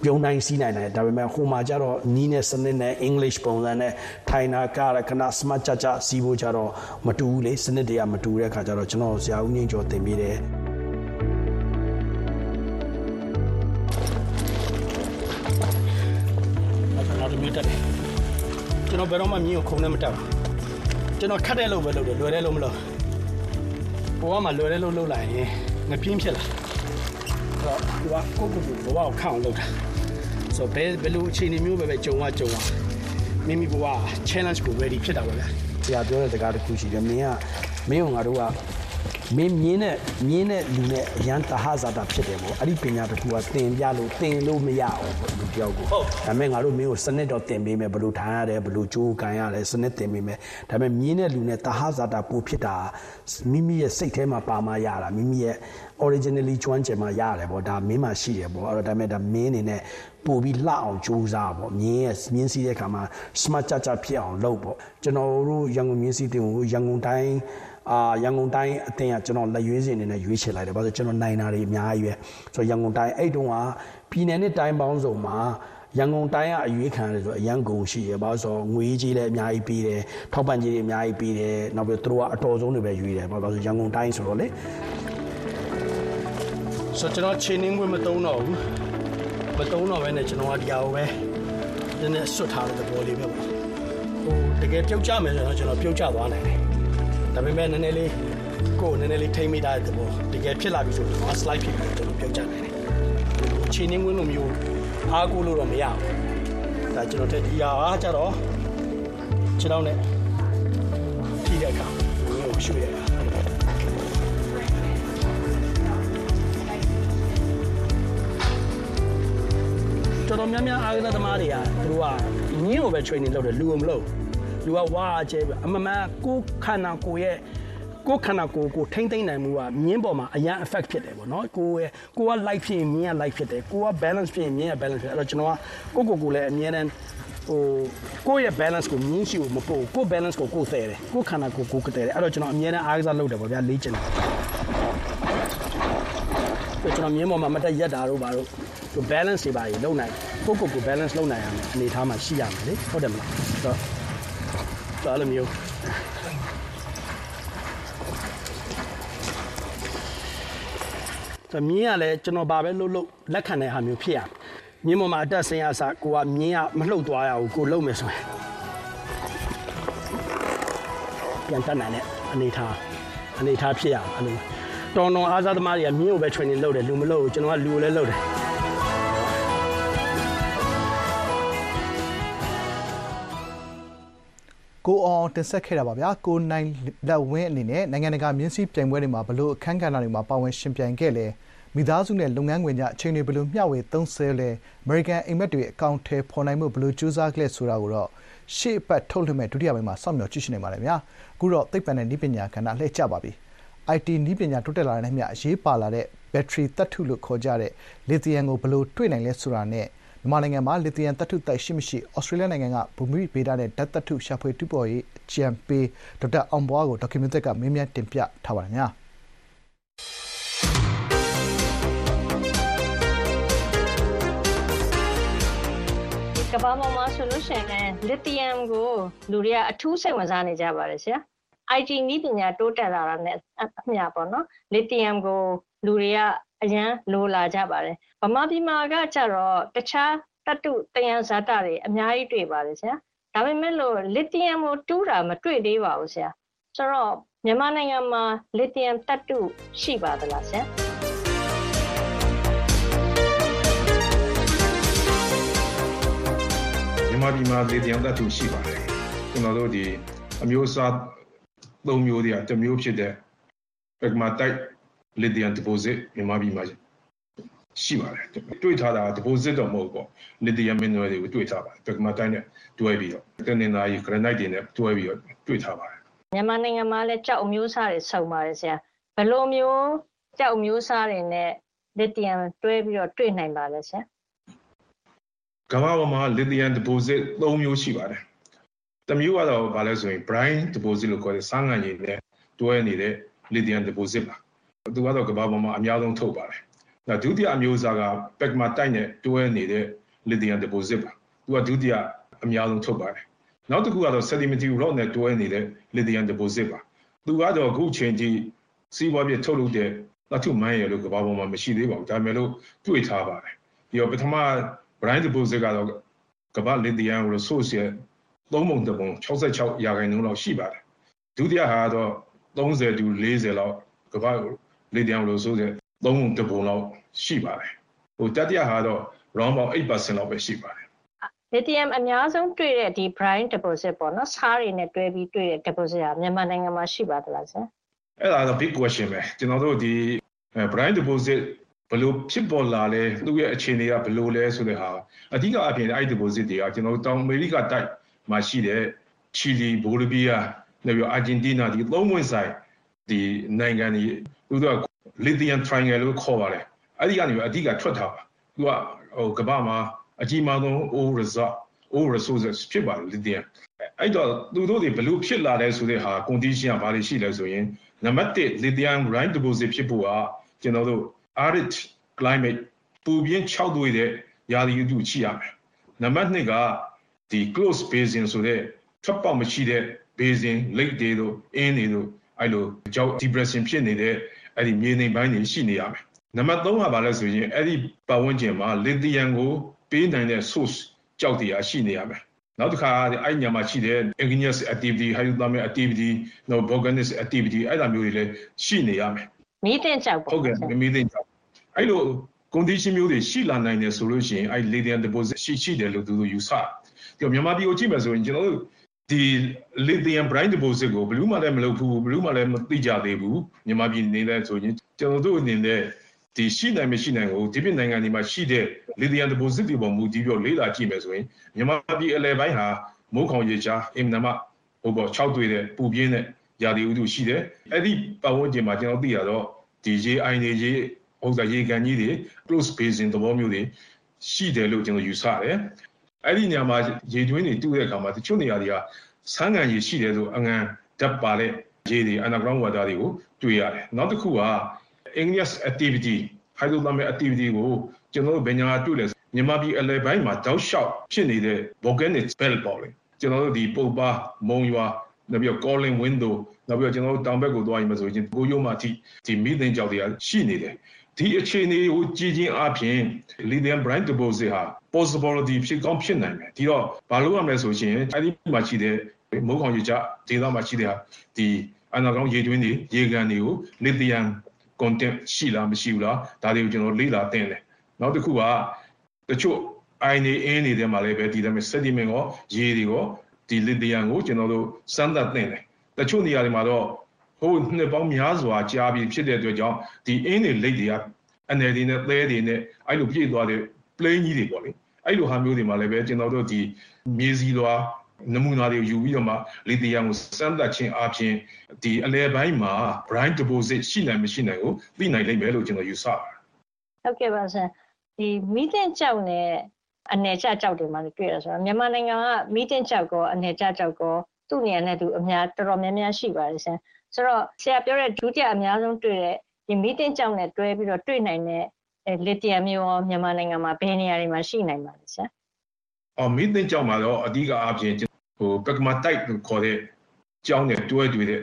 ပြုံးတိုင်းစီးနိုင်တယ်ဒါပေမဲ့ဟိုမှာကျတော့နီးနဲ့စနစ်နဲ့ English ပုံစံနဲ့ထိုင်နာကရခဏ smart ချချစီးဖို့ကျတော့မတူဘူးလေစနစ်တွေကမတူတဲ့ခါကျတော့ကျွန်တော်ဆရာဦးငင်းကျော်တင်ပေးတယ်ကျွန်တော်ဒီမျိုးတက်တယ်ကျွန်တော်ဘယ်တော့မှမြင်းကိုခုံနဲ့မတက်ဘူး ကျွန်တော်ခတ်တဲ့လို့ပဲလုပ်တယ်လွယ်တဲ့လို့မလုပ်ဘဝမှာလွယ်တဲ့လို့လုပ်လိုက်ရင်ငပြင်းဖြစ်လာအဲ့တော့ကိုကကိုကိုကိုဘဝကိုခန့်အောင်လုပ်တာဆိုဘယ်ဘယ်လိုအခြေအနေမျိုးပဲပဲကြုံရကြုံရမိမိဘဝ challenge ကို ready ဖြစ်တာပါဗျာဆရာပြောတဲ့စကားတစ်ခုရှိတယ်မင်းကမင်းကငါတို့က မင်းမြင်းနဲ့မြင်းနဲ့လူနဲ့အရန်တဟဇာတာဖြစ်တယ်ပေါ့အဲ့ဒီပညာတစ်ခုကသင်ပြလို့သင်လို့မရအောင်ပေါ့လူတယောက်ကိုဟုတ်ဒါပေမဲ့ငါတို့မင်းကိုစနစ်တော့သင်ပေးမယ်ဘယ်လိုထိုင်ရတယ်ဘယ်လိုကြိုးကန်ရတယ်စနစ်သင်ပေးမယ်ဒါပေမဲ့မြင်းနဲ့လူနဲ့တဟဇာတာပို့ဖြစ်တာမိမိရဲ့စိတ်ထဲမှာပါမှရတာမိမိရဲ့ originally ကျွမ်းကျင်မှရတယ်ပေါ့ဒါမင်းမှရှိတယ်ပေါ့အဲ့တော့ဒါပေမဲ့ဒါမင်းအနေနဲ့ပို့ပြီးလှအောင်ကြိုးစားပေါ့မြင်းရဲ့မြင်းစည်းတဲ့ခါမှာ smart ကြကြဖြစ်အောင်လုပ်ပေါ့ကျွန်တော်တို့ရန်ကုန်မြင်းစည်းတင်ကိုရန်ကုန်တိုင်း အာရန်ကုန်တိုင်းအတင်းကကျွန်တော်လက်ရွေးစင်နေနဲ့ရွေးချယ်လိုက်တယ်။ဘာလို့ကျွန်တော်နိုင်တာတွေအများကြီးပဲ။ဆိုတော့ရန်ကုန်တိုင်းအဲ့တုန်းကပြည်နယ်နဲ့တိုင်းပေါင်းစုံမှာရန်ကုန်တိုင်းကအရွေးခံရတယ်ဆိုအရန်ကုန်ရှိရပါဆိုငွေကြီးလည်းအများကြီးပေးတယ်ထောက်ပံ့ကြီးတွေအများကြီးပေးတယ်နောက်ပြီးသူတို့ကအတော်ဆုံးတွေပဲရွေးတယ်ဘာလို့ဆိုရန်ကုန်တိုင်းဆိုတော့လေဆိုကျွန်တော်ချင်းင်းဝင်မတုံးတော့ဘူးမတုံးတော့ပဲနဲ့ကျွန်တော်ကဒီဟာကိုပဲနည်းနည်းဆွတ်ထားတဲ့သဘောလေးပဲပေါ့ဟိုတကယ်ပြုတ်ကြမယ်ဆိုတော့ကျွန်တော်ပြုတ်ကြသွားနိုင်တယ် ဒါပေမဲ့နည်းနည်းလေးကိုယ်နည်းနည်းလေးထိမ့်မိတာတဲ့ဘောတကယ်ဖြစ်လာပြီဆိုတော့ slide ဖြစ်ပြီးကျွန်တော်ပြုတ်ကြနိုင်တယ်ချင်းင်းဝင်လိုမျိုးအားကိုးလို့တော့မရဘူးဒါကျွန်တော်တက်ဒီဟာအားကြတော့ခြေထောက်နဲ့ထိတဲ့အခါဘယ်လိုရွှေ့ရလဲတော်တော်များများအားကစားသမားတွေကသူတို့ကညင်းကိုပဲ training လုပ်တယ်လူကိုမလုပ် လူကဝါကျဲပြအမှန်မှန်ကိုခန္ဓာကိုယ်ရဲ့ကိုခန္ဓာကိုယ်ကိုထိမ့်သိမ့်နိုင်မှုကမြင်းပေါ်မှာအရန် effect ဖြစ်တယ်ပေါ့နော်ကိုယ်ရဲ့ကိုက light ဖြစ်ရင်မြင်းက light ဖြစ်တယ်ကိုက balance ဖြစ်ရင်မြင်းက balance ဖြစ်အဲ့တော့ကျွန်တော်ကကိုကိုကိုလည်းအမြဲတမ်းဟိုကိုယ့်ရဲ့ balance ကိုမြင်းရှိကိုမပို့ကို balance ကိုကိုယ်သေးတယ်ကိုခန္ဓာကိုယ်ကိုကတဲ့တယ်အဲ့တော့ကျွန်တော်အမြဲတမ်းအားကစားလုပ်တယ်ပေါ့ဗျာလေ့ကျင့်တယ်ကျွန်တော်မြင်းပေါ်မှာမတက်ရက်တာတို့ပါတို့သူ balance တွေပါကြီးလုံနိုင်ကိုကိုကို balance လုံနိုင်ရမယ်အနေထားမှာရှိရမယ်လေဟုတ်တယ်မလားဆိုတော့ ဒါလည်းမျိုးသမီးကလည်းကျွန်တော်ဘာပဲလှုပ်လှုပ်လက်ခံတဲ့ဟာမျိုးဖြစ်ရမြင်းပေါ်မှာအတက်ဆင်းရစကိုကမြင်းကမလှုပ်သွားရဘူးကိုလှုပ်မယ်ဆိုရင်ပြန်တက်နိုင်တဲ့အနေထားအနေထားဖြစ်ရအဲ့လိုတော်တော်အားစားသမားတွေကမြင်းကိုပဲ training လုပ်တယ်လူမလုပ်ဘူးကျွန်တော်ကလူကိုလည်းလုပ်တယ် ကိုအောင်တင်ဆက်ခဲ့တာပါဗျာကိုနိုင်လက်ဝင်းအနေနဲ့နိုင်ငံတကာမြင်းစည်းပြိုင်ပွဲတွေမှာဘလို့အခမ်းကဏ္ဍတွေမှာပါဝင်ရှင်ပြိုင်ခဲ့လဲမိသားစုနဲ့လုပ်ငန်းခွင်ကြအချိန်တွေဘလို့မျှဝေသုံးဆဲလဲအမေရိကန်အိမ်မက်တွေအကောင့်ထဲပေါ်နိုင်မှုဘလို့ကြိုးစားခဲ့လဲဆိုတာကိုတော့ရှေ့အပတ်ထုတ်လွှင့်မဲ့ဒုတိယပိုင်းမှာစောင့်မျှော်ကြည့်ရှုနိုင်ပါတယ်ဗျာအခုတော့သိပ္ပံနဲ့နည်းပညာကဏ္ဍလှည့်ကျပါပြီ IT နည်းပညာတိုးတက်လာတဲ့မြအရေးပါလာတဲ့ဘက်ထရီသတ္တုလို့ခေါ်ကြတဲ့လီသီယမ်ကိုဘလို့တွေ့နိုင်လဲဆိုတာနဲ့ မြန်မာနိုင်ငံမှာလီသီယမ်သတ္တုတိုက်ရှိမရှိ ဩစတြေးလျနိုင်ငံက ဘူမိဗေဒနဲ့ ဓာတ်သတ္တုရှာဖွေတူပေါ်ရေး အကြံပေး ဒေါက်တာအောင်ဘွားကို ဒေါက်ကူမင့်တက်က မေးမြန်းတင်ပြထားပါတယ်ညာကဘာပေါ်မှာဆိုလို့ရှိရင်လစ်သီယမ်ကိုလူတွေကအထူးစိတ်ဝင်စားနေကြပါတယ်ဆရာ IT နည်းပညာ တိုးတက်လာတာနဲ့အမျှပေါ့နော် လစ်သီယမ်ကိုလူတွေက အရန်လိုလာကြပါတယ်ဗမာပြည်မှာကကြတော့တခြားတတ္တုတယံဇာတတွေအများကြီးတွေ့ပါတယ်ဆရာဒါပေမဲ့လို့လစ်သီယမ်ကိုတူးတာမတွေ့သေးပါဘူးဆရာဆိုတော့မြန်မာနိုင်ငံမှာလစ်သီယမ်တတ္တုရှိပါသလားဆရာမြန်မာပြည်မှာလစ်သီယမ်တတ္တုရှိပါတယ်ကျွန်တော်တို့ဒီအမျိုးအစားသုံးမျိုးတည်းတစ်မျိုးဖြစ်တဲ့ pegmatite lithium deposit မြန်မာပြည်မှာရှိပါတယ်တွေ့ထားတာ deposit တော့မဟုတ်ပေါ့ lithium mineral တွေကိုတွေ့ထားပါတယ် pegmatite နဲ့တွဲပြီးတော့တနင်္လာရီ granite တွေနဲ့တွဲပြီးတော့တွေ့ထားပါတယ်မြန်မာနိုင်ငံမှာလည်းကြောက်အမျိုးအစားတွေစုံပါတယ်ဆရာဘယ်လိုမျိုးကြောက်အမျိုးအစားတွေနဲ့ lithium တွဲပြီးတော့တွေ့နိုင်ပါလဲဆရာကမ္ဘာပေါ်မှာ lithium deposit ၃မျိုးရှိပါတယ်။တစ်မျိုးကတော့ဘာလဲဆိုရင် brine deposit လို့ခေါ်တဲ့စမ်းငံရည်နဲ့တွဲနေတဲ့ lithium deposit ပါ။ သူကတော့ ကမ္ဘာပေါ်မှာအများဆုံးထုတ်ပါတယ်။နောက်ဒုတိယအမျိုးအစားက pegmatite နဲ့တွဲနေတဲ့ lithium deposit ပါ။သူကဒုတိယအများဆုံးထုတ်ပါတယ်။နောက်တစ်ခုကတော့ sedimentary rock နဲ့တွဲနေတဲ့ lithium deposit ပါ။သူကတော့အခုချိန်ထိစီးပွားပြထုတ်လုပ်တဲ့သတ္တုမိုင်းရလို့ကမ္ဘာပေါ်မှာမရှိသေးပါဘူး။ဒါပေမဲ့လို့တွေ့ထားပါတယ်။ပြီးတော့ပထမ brine deposit ကတော့ကမ္ဘာ lithium resource ရဲ့သုံးပုံတစ်ပုံ66ရာခိုင်နှုန်းလောက်ရှိပါတယ်ဒုတိယဟာတော့30တူ40လောက်ကမ္ဘာ lithium resource ရဲ့သုံးပုံတစ်ပုံလောက်ရှိပါတယ်ဟိုတတိယဟာတော့ round about 8%လောက်ပဲရှိပါတယ် lithium အများဆုံးတွေ့တဲ့ဒီ brine deposit ပေါ့နော်ဆားတွေနဲ့တွဲပြီးတွေ့တဲ့ deposit ဟာမြန်မာနိုင်ငံမှာရှိပါသလားဆရာအဲ့ဒါတော့ big question ပဲကျွန်တော်တို့ဒီ brine deposit ဘလို့ဖြစ်ပေါ်လာလဲသူ့ရဲ့အခြေအနေကဘလို့လဲဆိုတဲ့ဟာအဓိကအပြင်အဲ့ deposit တွေကကျွန်တော်တို့တောင်အမေရိကတိုက်မှာရှိတဲ့ချီလီဘိုလီဗီးယားနောက်ပြီးအာဂျင်တီးနာဒီသုံးဝင်ဆိုင် ဒီနိုင်ငံတွေသူတို့က lithium triangle လို့ခေါ်ပါတယ်အဲ့ဒီကနေအဓိကထွက်ထားပါသူကဟိုကမ္ဘာမှာအကြီးမားဆုံး ore reserve ore resources ဖြစ်ပါတယ် lithium အဲ့တော့သူတို့တွေဘလို့ဖြစ်လာလဲဆိုတဲ့ဟာ condition ကဘာတွေရှိလဲဆိုရင်နံပါတ်1 lithium brine deposit ဖြစ်ဖို့ကကျွန်တော်တို့ arid climate ပူပြင်းခြောက်သွေးတဲ့ရာသီဥတုရှိရမယ်နံပါတ်2ကဒီ close basin ဆိုတဲ့ထွက်ပေါက်မရှိတဲ့ basin lake တွေတို့အင်းတွေတို့ အဲ့လိုကြောက် depression ဖြစ်နေတဲ့အဲ့ဒီမြေနေပိုင်းတွေရှိနေရမယ်နံပါတ်3ကဘာလဲဆိုရင်အဲ့ဒီပတ်ဝန်းကျင်မှာ lithium ကိုပေးနိုင်တဲ့ source ကြောက်တရားရှိနေရမယ်နောက်တစ်ခါအဲ့ညမှာရှိတဲ့ igneous activity hydrothermal activity နောက် volcanic activity အဲ့ဒါမျိုးတွေလည်းရှိနေရမယ်မီးတင်ကြောက်ပေါ့ဟုတ်ကဲ့မီးတင်ကြောက်အဲ့လို condition မျိုးတွေရှိလာနိုင်တယ်ဆိုလို့ရှိရင်အဲ့ lithium deposit ရှိရှိတယ်လို့သူတို့ယူဆတယ်။မြန်မာပြည်ကိုကြည့်မယ်ဆိုရင်ကျွန်တော်တို့ ဒီ lithium brine deposit ကိုဘယ်လို့မှလည်းမလုပ်ဘူးဘယ်လို့မှလည်းမသိကြသေးဘူးမြန်မာပြည်နေလဲဆိုရင်ကျွန်တော်တို့အနေနဲ့ဒီရှိနိုင်မရှိနိုင်ကိုဒီပြည်နိုင်ငံတွေမှာရှိတဲ့ lithium deposit တွေပေါ်မူတည်ပြီးလေးလာကြည့်မယ်ဆိုရင်မြန်မာပြည်အလဲပိုင်းဟာမိုးခေါင်ရေချာအင်မတန်မှဟိုပေါ်6တွေ့တဲ့ပူပြင်းတဲ့ရာသီဥတုရှိတယ်အဲ့ဒီပတ်ဝန်းကျင်မှာကျွန်တော်သိရတော့ဒီရေအိုင်တွေရေဥစ္စာရေကန်ကြီးတွေ close basin သဘောမျိုးတွေရှိတယ်လို့ကျွန်တော်ယူဆတယ် အဲ့ဒီနေရာမှာရေတွင်းတွေတူးတဲ့အခါမှာတချို့နေရာတွေကဆန်းငံရေရှိတယ်ဆိုအငံဓာတ်ပါတဲ့ရေတွေ underground water တွေကိုတွေ့ရတယ်နောက်တစ်ခုက igneous activity hydrothermal activity ကိုကျွန်တော်တို့ဘယ်ညာတွေ့လဲမြန်မာပြည်အလယ်ပိုင်းမှာတောက်လျှောက်ဖြစ်နေတဲ့ volcanic belt ပေါ့လေကျွန်တော်တို့ဒီပုပ်ပါမုံရွာနောက်ပြီးတော့ calling window နောက်ပြီးတော့ကျွန်တော်တို့တောင်ဘက်ကိုသွားရင်မဆိုရင်ကိုရိုးမှအထိဒီမိသိန်းကြောက်တွေကရှိနေတယ် ဒီအခြေအနေကိုကြည်ချင်းအပြင် lithium brine deposit ဟာ possibility ဖြစ်ကောင်းဖြစ်နိုင်တယ်ဒီတော့ဘာလို့ရမလဲဆိုရင်အဲဒီမှာရှိတဲ့မိုးခေါင်ရေချဒေသမှာရှိတဲ့ဒီအနာကောင်ရေတွင်းတွေရေကန်တွေကို lithium content ရှိလားမရှိဘူးလားဒါတွေကိုကျွန်တော်လေ့လာသင်တယ်နောက်တစ်ခုကတချို့ iron နေအင်းနေတဲ့မှာလည်းပဲဒီတိုင်း sediment ရောရေတွေရောဒီ lithium ကိုကျွန်တော်တို့စမ်းသပ်သင်တယ်တချို့နေရာတွေမှာတော့ ဟိုနှစ်ပေါင်းများစွာကြာပြီဖြစ်တဲ့အတွက်ကြောင့်ဒီအင်းတွေလိတ်တွေကအနယ်တွေနဲ့သဲတွေနဲ့အဲ့လိုပြည့်သွားတဲ့ plain ကြီးတွေပေါ့လေအဲ့လိုဟာမျိုးတွေမှာလည်းပဲကျွန်တော်တို့ဒီမြေစီလွာနမူနာတွေယူပြီးတော့မှလီသီယမ်ကိုစမ်းသပ်ခြင်းအပြင်ဒီအလဲပိုင်းမှာ brine deposit ရှိနိုင်မရှိနိုင်ကိုသိနိုင်လိမ့်မယ်လို့ကျွန်တော်ယူဆပါတယ်ဟုတ်ကဲ့ပါဆရာဒီမီးတင်ကြောက်နဲ့အနေချကြောက်တွေမှာတွေ့ရဆိုတော့မြန်မာနိုင်ငံကမီးတင်ကြောက်ကောအနေချကြောက်ကောသူ့နေရာနဲ့သူအများတော်တော်များများရှိပါတယ်ဆရာ ဆိုတော့ဆရာပြောတဲ့ဒုတိယအများဆုံးတွေ့တဲ့ဒီမီတင်ကြောင့်နဲ့တွဲပြီးတော့တွေ့နိုင်တဲ့လစ်တီယမ်မျိုးရောမြန်မာနိုင်ငံမှာဘယ်နေရာတွေမှာရှိနိုင်ပါလဲဆရာ။အော်မီတင်ကြောင့်မှာတော့အဓိကအပြင်ဟိုပကမာတိုက်ကိုခေါ်တဲ့ကြောင်းနဲ့တွဲတွေ့တဲ့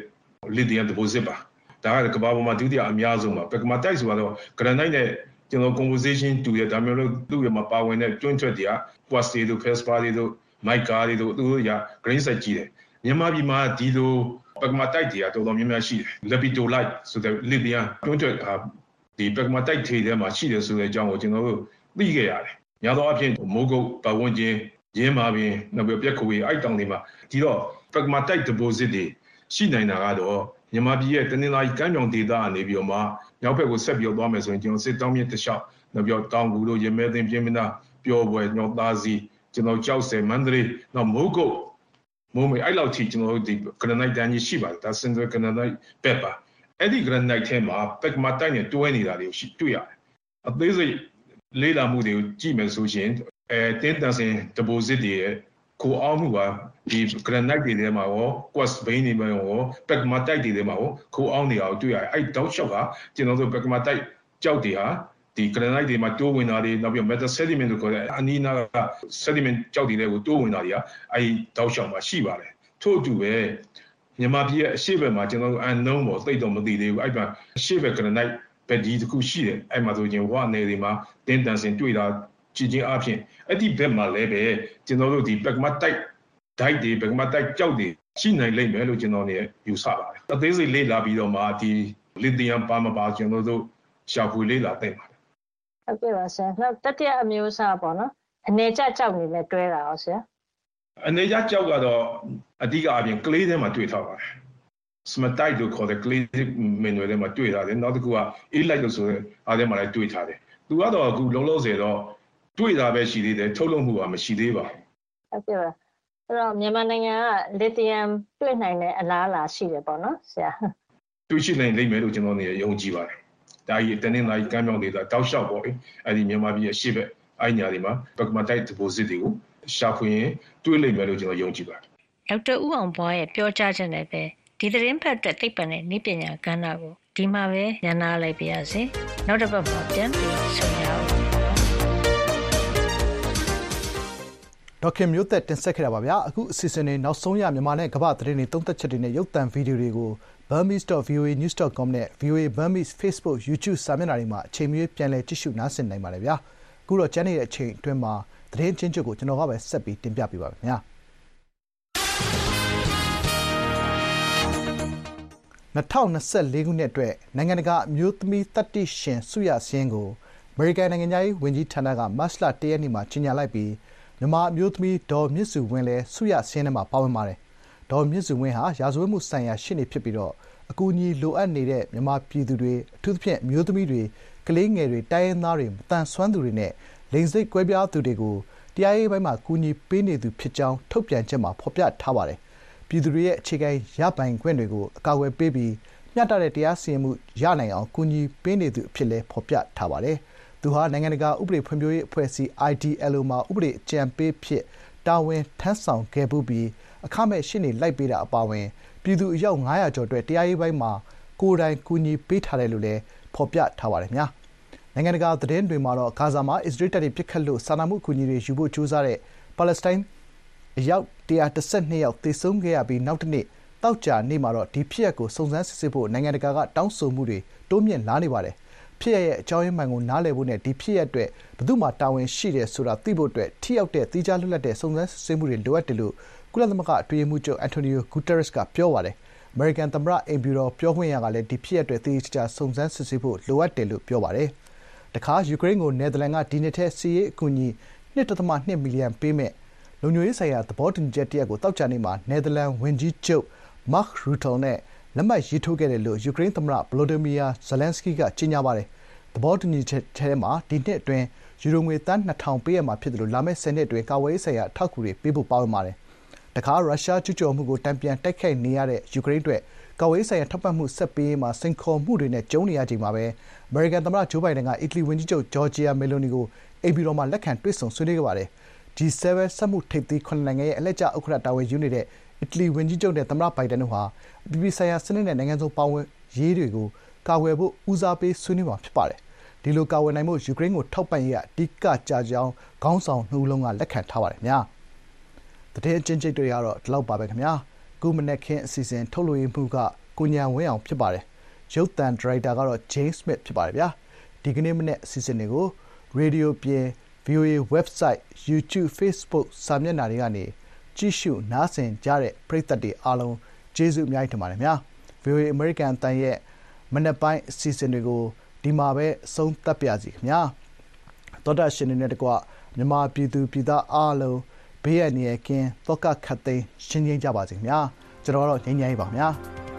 လစ်တီယမ် deposit ပါ။ဒါကကမ္ဘာပေါ်မှာဒုတိယအများဆုံးပါပကမာတိုက်ဆိုတော့ granite နဲ့ကျွန်တော် conversation တူရဒါမျိုးလို့သူ့ရမှာပါဝင်တဲ့ကျွန်းထွက်တွေက quest တွေတို့ fespa တွေတို့ mic ကားတွေတို့သူတို့ရ green set ကြီးတယ်မြန်မာပြည်မှာဒီလို ပကမာတိုက်တွေကတော်တော်များများရှိတယ် lepito light ဆိုတဲ့ lithium ကျွန်းထွက်ဟာဒီပကမာတိုက်ထေထဲမှာရှိတယ်ဆိုတဲ့အကြောင်းကိုကျွန်တော်တို့သိခဲ့ရတယ်။များသောအားဖြင့်မိုးကုတ်ပတ်ဝန်းကျင်ရင်းမာပင်နောက်ပြီးပြက်ခွေအိုက်တောင်တွေမှာဒီတော့ပကမာတိုက် deposit တွေရှိနိုင်တာကတော့မြန်မာပြည်ရဲ့တနင်္လာရီကမ်းမြောင်ဒေသကနေပြီးတော့မှမြောက်ဘက်ကိုဆက်ပြီးတော့သွားမယ်ဆိုရင်ကျွန်တော်စစ်တောင်းမြစ်တစ်လျှောက်နောက်ပြီးတော့တောင်ကူတို့ရမဲသိမ်းပြင်းမနာပျော်ပွဲညောသားစီကျွန်တော်ကြောက်စဲမန္တလေးနောက်မိုးကုတ် မိုးမေအဲ့လောက်ထိကျွန်တော်တို့ဒီ granite တန်းကြီးရှိပါတယ်ဒါစင်စ granite ပက်ပါအဲ့ဒီ granite ထဲမှာ pek မှာတိုက်နေတွဲနေတာတွေကိုရှိတွေ့ရတယ်အသေးစိတ်လေးလာမှုတွေကိုကြည့်မယ်ဆိုရင်အဲတင်းတန်စင် deposit တွေရဲ့ကိုအောင်မှုပါဒီ granite တွေထဲမှာရော quartz vein တွေမှာရော pegmatite တွေထဲမှာရောကိုအောင်နေတာကိုတွေ့ရတယ်အဲ့တောက်လျှောက်ကကျွန်တော်တို့ pegmatite ကြောက်တွေဟာ ဒီ granite တွေမှာတိုးဝင်တာတွေနောက်ပြီး metal sediment လို့ခေါ်တဲ့အနီးနားက sediment ကြောက်တွေတွေကိုတိုးဝင်တာတွေကအဲ့တောက်လျှောက်မှာရှိပါတယ်ထို့အတူပဲမြန်မာပြည်ရဲ့အရှိဘက်မှာကျွန်တော်တို့ unknown ပေါ့သိတော့မသိသေးဘူးအဲ့မှာအရှိဘက် granite ဘက်ဒီတစ်ခုရှိတယ်အဲ့မှာဆိုရင်ဝါနယ်တွေမှာတင်းတန်စင်တွေ့တာကြည့်ချင်းအပြင်အဲ့ဒီဘက်မှာလည်းပဲကျွန်တော်တို့ဒီ pegma type ဓာတ်တွေ pegma type ကြောက်တွေရှိနိုင်လိမ့်မယ်လို့ကျွန်တော်နေယူဆပါတယ်အသေးစိတ်လေ့လာပြီးတော့မှဒီ lithium ပါမပါကျွန်တော်တို့ရှာဖွေလေ့လာသိပါတယ် ဟုတ်ကဲ့ပါဆရာနောက်တတိယအမျိုးအစားပေါ့နော်အနေကျကြောက်နေလဲတွဲတာရောဆရာအနေကျကြောက်ကတော့အဓိကအပြင်ကလေးထဲမှာတွေ့ထားပါတယ်စမတိုက်လို့ခေါ်တဲ့ clay mineral ထဲမှာတွေ့ထားတယ်နောက်တစ်ခုက elite လို့ဆိုတဲ့အားထဲမှာလည်းတွေ့ထားတယ်သူကတော့အခုလုံးလုံးစေတော့တွေ့တာပဲရှိသေးတယ်ထုတ်လုပ်မှုကမရှိသေးပါဘူးဟုတ်ကဲ့ပါအဲ့တော့မြန်မာနိုင်ငံကလစ်သီယမ်တွေ့နိုင်တဲ့အလားအလာရှိတယ်ပေါ့နော်ဆရာတွေ့ရှိနိုင်လိမ့်မယ်လို့ကျွန်တော်နေယုံကြည်ပါတယ် ဒါကြီးတနင်္လာရီကမ်းမြောင်ဒေသတောက်လျှောက်ပေါ့အဲ့ဒီမြန်မာပြည်ရဲ့ရှေ့ဘက်အဲ့ညာတွေမှာပကမတိုက် deposit တွေကိုရှာဖွေရင်တွေ့လိမ့်မယ်လို့ကျွန်တော်ယုံကြည်ပါတယ်ဒေါက်တာဦးအောင်ဘွားရဲ့ပြောကြားချက်နဲ့ပဲဒီသတင်းဖတ်တဲ့သိပ္ပံနဲ့နည်းပညာကဏ္ဍကိုဒီမှာပဲညနာလိုက်ပါရစေနောက်တစ်ပတ်မှာပြန်ပြီးဆုံရအောင် ဒေါခင်မျိုးသက်တင်ဆက်ခဲ့တာပါဗျာအခုအစီအစဉ်တွေနောက်ဆုံးရမြန်မာနဲ့ကမ္ဘာသတင်းတွေသုံးသက်ချက်တွေနဲ့ရုပ်သံဗီဒီယိုတွေကို burmese.voanews.com နဲ့ VOA Burmese Facebook YouTube စာမျက်နှာတွေမှာအချိန်မရွေးပြန်လည်ကြည့်ရှုနားဆင်နိုင်ပါတယ်ဗျာအခုတော့ကျန်နေတဲ့အချိန်အတွင်းမှာသတင်းချင်းချုပ်ကိုကျွန်တော်ကပဲဆက်ပြီးတင်ပြပေးပါမယ်ဗျာ2024ခုနှစ်အတွက်နိုင်ငံတကာအမျိုးသမီးသတ္တိရှင်ဆုရစင်းကိုအမေရိကန်နိုင်ငံသားရေးဝန်ကြီးဌာနကမတ်လ၁ရက်နေ့မှာကြီးညာလိုက်ပြီး မြန်မာအမျိုးသမီးဒေါ်မြင့်စုဝင်းလည်းဆုရစင်းထဲမှာပါဝင်ပါတယ်။ဒေါ်မြင့်စုဝင်းဟာရာဇဝတ်မှုဆိုင်ရာရှင်းနေဖြစ်ပြီးတော့အကူအညီလိုအပ်နေတဲ့မြန်မာပြည်သူတွေအထူးသဖြင့်အမျိုးသမီးတွေကလေးငယ်တွေတိုင်းရင်းသားတွေမတန်ဆွမ်းသူတွေနဲ့လိင်စိတ်ကွဲပြားသူတွေကိုတရားရေးပိုင်းမှာကူညီပေးနေသူဖြစ်ကြောင်းထုတ်ပြန်ချက်မှာဖော်ပြထားပါတယ်ပြည်သူတွေရဲ့အခြေခံရပိုင်ခွင့်တွေကိုအကာအကွယ်ပေးပြီးမျှတတဲ့တရားစီရင်မှုရနိုင်အောင်ကူညီပေးနေသူအဖြစ်လည်းဖော်ပြထားပါတယ်။ သူဟာ နိုင်ငံတကာ ဥပဒေဖွံ့ဖြိုးရေးအဖွဲ့အစည်း IDLO မှာ ဥပဒေအကြံပေးအဖြစ် တာဝန်ထမ်းဆောင်ခဲ့ဖူးပြီး အခမဲ့ရှေ့နေလိုက်ပေးတာ အပါအဝင် ပြည်သူ အယောက် ၅၀၀ ကျော်အတွက် တရားရေးပိုင်းမှာ ကိုယ်တိုင် ကူညီပေးထားတယ်လို့လည်း ဖော်ပြထားပါတယ်။နိုင်ငံတကာ သတင်းတွေမှာတော့ ဂါဇာမှာ အစ္စရေးတပ်တွေ ပစ်ခတ်လို့ စာနာမှု အကူအညီတွေ ယူဖို့ ကြိုးစားတဲ့ ပါလက်စတိုင်း အယောက် ၁၁၂ ယောက် သေဆုံးခဲ့ရပြီး နောက်တနေ့ သောကြာနေ့မှာတော့ ဒီဖြစ်ရပ်ကို စုံစမ်းစစ်ဆေးဖို့ နိုင်ငံတကာက တောင်းဆိုမှုတွေ တိုးမြင့်လာနေပါတယ်။ ဖြစ်ရပ်ရဲ့အကြောင်းရင်းမှန်ကိုနားလည်ဖို့နဲ့ဒီဖြစ်ရပ်အတွက်ဘယ်သူ့မှာတာဝန်ရှိတယ်ဆိုတာသိဖို့အတွက်ထိရောက်တဲ့သီးခြားလွတ်လပ်တဲ့စုံစမ်းစစ်ဆေးမှုတွေလိုအပ်တယ်လို့ကုလသမဂ္ဂအတွင်းရေးမှူးချုပ်အန်တိုနီယိုဂူတာရက်စ်ကပြောပါတယ်။အမေရိကန်သမ္မတအိမ်ဖြူတော်ပြောခွင့်ရကလည်းဒီဖြစ်ရပ်အတွက်သေသေချာချာစုံစမ်းစစ်ဆေးဖို့လိုအပ်တယ်လို့ပြောပါတယ်။တခါယူကရိန်းကိုနယ်သာလန်ကဒီနှစ်ထဲစစ်ရေးအကူအညီ၂.၂မီလီယံပေးမယ့်လုံခြုံရေးဆိုင်ရာသဘောတူညီချက်တရပ်ကိုသောကြာနေ့မှာနယ်သာလန်ဝန်ကြီးချုပ်မာ့ခ်ရူတာနဲ့ လက်မှတ်ရေးထိုးခဲ့တယ်လို့ ယူကရိန်းသမ္မတ ဗလိုဒီမီယာဇလန်းစကီးက ကြေညာပါတယ်။သဘောတူညီချက်ထဲမှာ ဒီနှစ်အတွင်း ယူရိုငွေ သန်း ၂,၀၀၀ ပေးအပ်မှာဖြစ်သလို လာမယ့် ၁၀ နှစ်အတွင်း ကာကွယ်ရေးဆိုင်ရာ အထောက်အကူတွေပေးဖို့ ပါဝင်ပါတယ်။တခါ ရုရှားကျူးကျော်မှုကို တန်ပြန်တိုက်ခိုက်နေရတဲ့ ယူကရိန်းအတွက် ကာကွယ်ရေးဆိုင်ရာ ထောက်ပံ့မှု ဆက်ပေးရေးမှာ စိန်ခေါ်မှုတွေနဲ့ ကြုံနေရချိန်မှာပဲ အမေရိကန်သမ္မတ ဂျိုးဘိုင်ဒန်က အီတလီဝန်ကြီးချုပ် ဂျော်ဂျီယာ မယ်လိုနီကို အိမ်ဖြူတော်မှာ လက်ခံ တွေ့ဆုံဆွေးနွေးခဲ့ပါတယ်။ G7 စက်မှုထိပ်သီး ၇ နိုင်ငံရဲ့ အလှည့်ကျ ဥက္ကဋ္ဌ တာဝန်ယူနေတဲ့ အီတလီဝန်ကြီးချုပ်နဲ့ သမ္မတ ဘိုင်ဒန်တို့ဟာ အပြည်ပြည်ဆိုင်ရာစနစ်နဲ့ နိုင်ငံစုံပါဝင်ရေးတွေကို ကာကွယ်ဖို့ ဦးစားပေးဆွေးနွေးမှာ ဖြစ်ပါတယ်။ဒီလို ကာကွယ်နိုင်ဖို့ ယူကရိန်းကို ထောက်ပံ့ရေးက အဓိကကျကြောင်း ခေါင်းဆောင် နှစ်ဦးလုံးက လက်ခံထားပါတယ်။သတင်းအကျဉ်းချုပ်တွေကတော့ ဒီလောက်ပါပဲခင်ဗျာ။အခုမနက်ခင်းအစီအစဉ် ထုတ်လွှင့်မှုကကိုဉာဏ်ဝင်းအောင် ဖြစ်ပါတယ်။ရုပ်သံဒါရိုက်တာကတော့ James Smith ဖြစ်ပါတယ်ဗျာ။ဒီကနေ့မနက် အစီအစဉ်တွေကို ရေဒီယိုပြင် VOA website YouTube Facebook စာမျက်နှာတွေကနေ ကြည့်ရှုနားဆင်ကြတဲ့ပရိသတ်တွေအားလုံးကျေးဇူးအများကြီးတင်ပါတယ်ဗျာ VOA American တန်ရဲ့မနက်ပိုင်းအစီအစဉ်တွေကိုဒီမှာပဲအဆုံးသတ်ပါရစီခင်ဗျာသောတာရှင်တွေနဲ့တကွမြန်မာပြည်သူပြည်သားအားလုံးဘေးရန်ရကင်းသောကခတ်သိမ်းရှင်းချင်းကြပါစေခင်ဗျာကျွန်တော်ကတော့ငြိမ်းချမ်းရေးပါခင်ဗျာ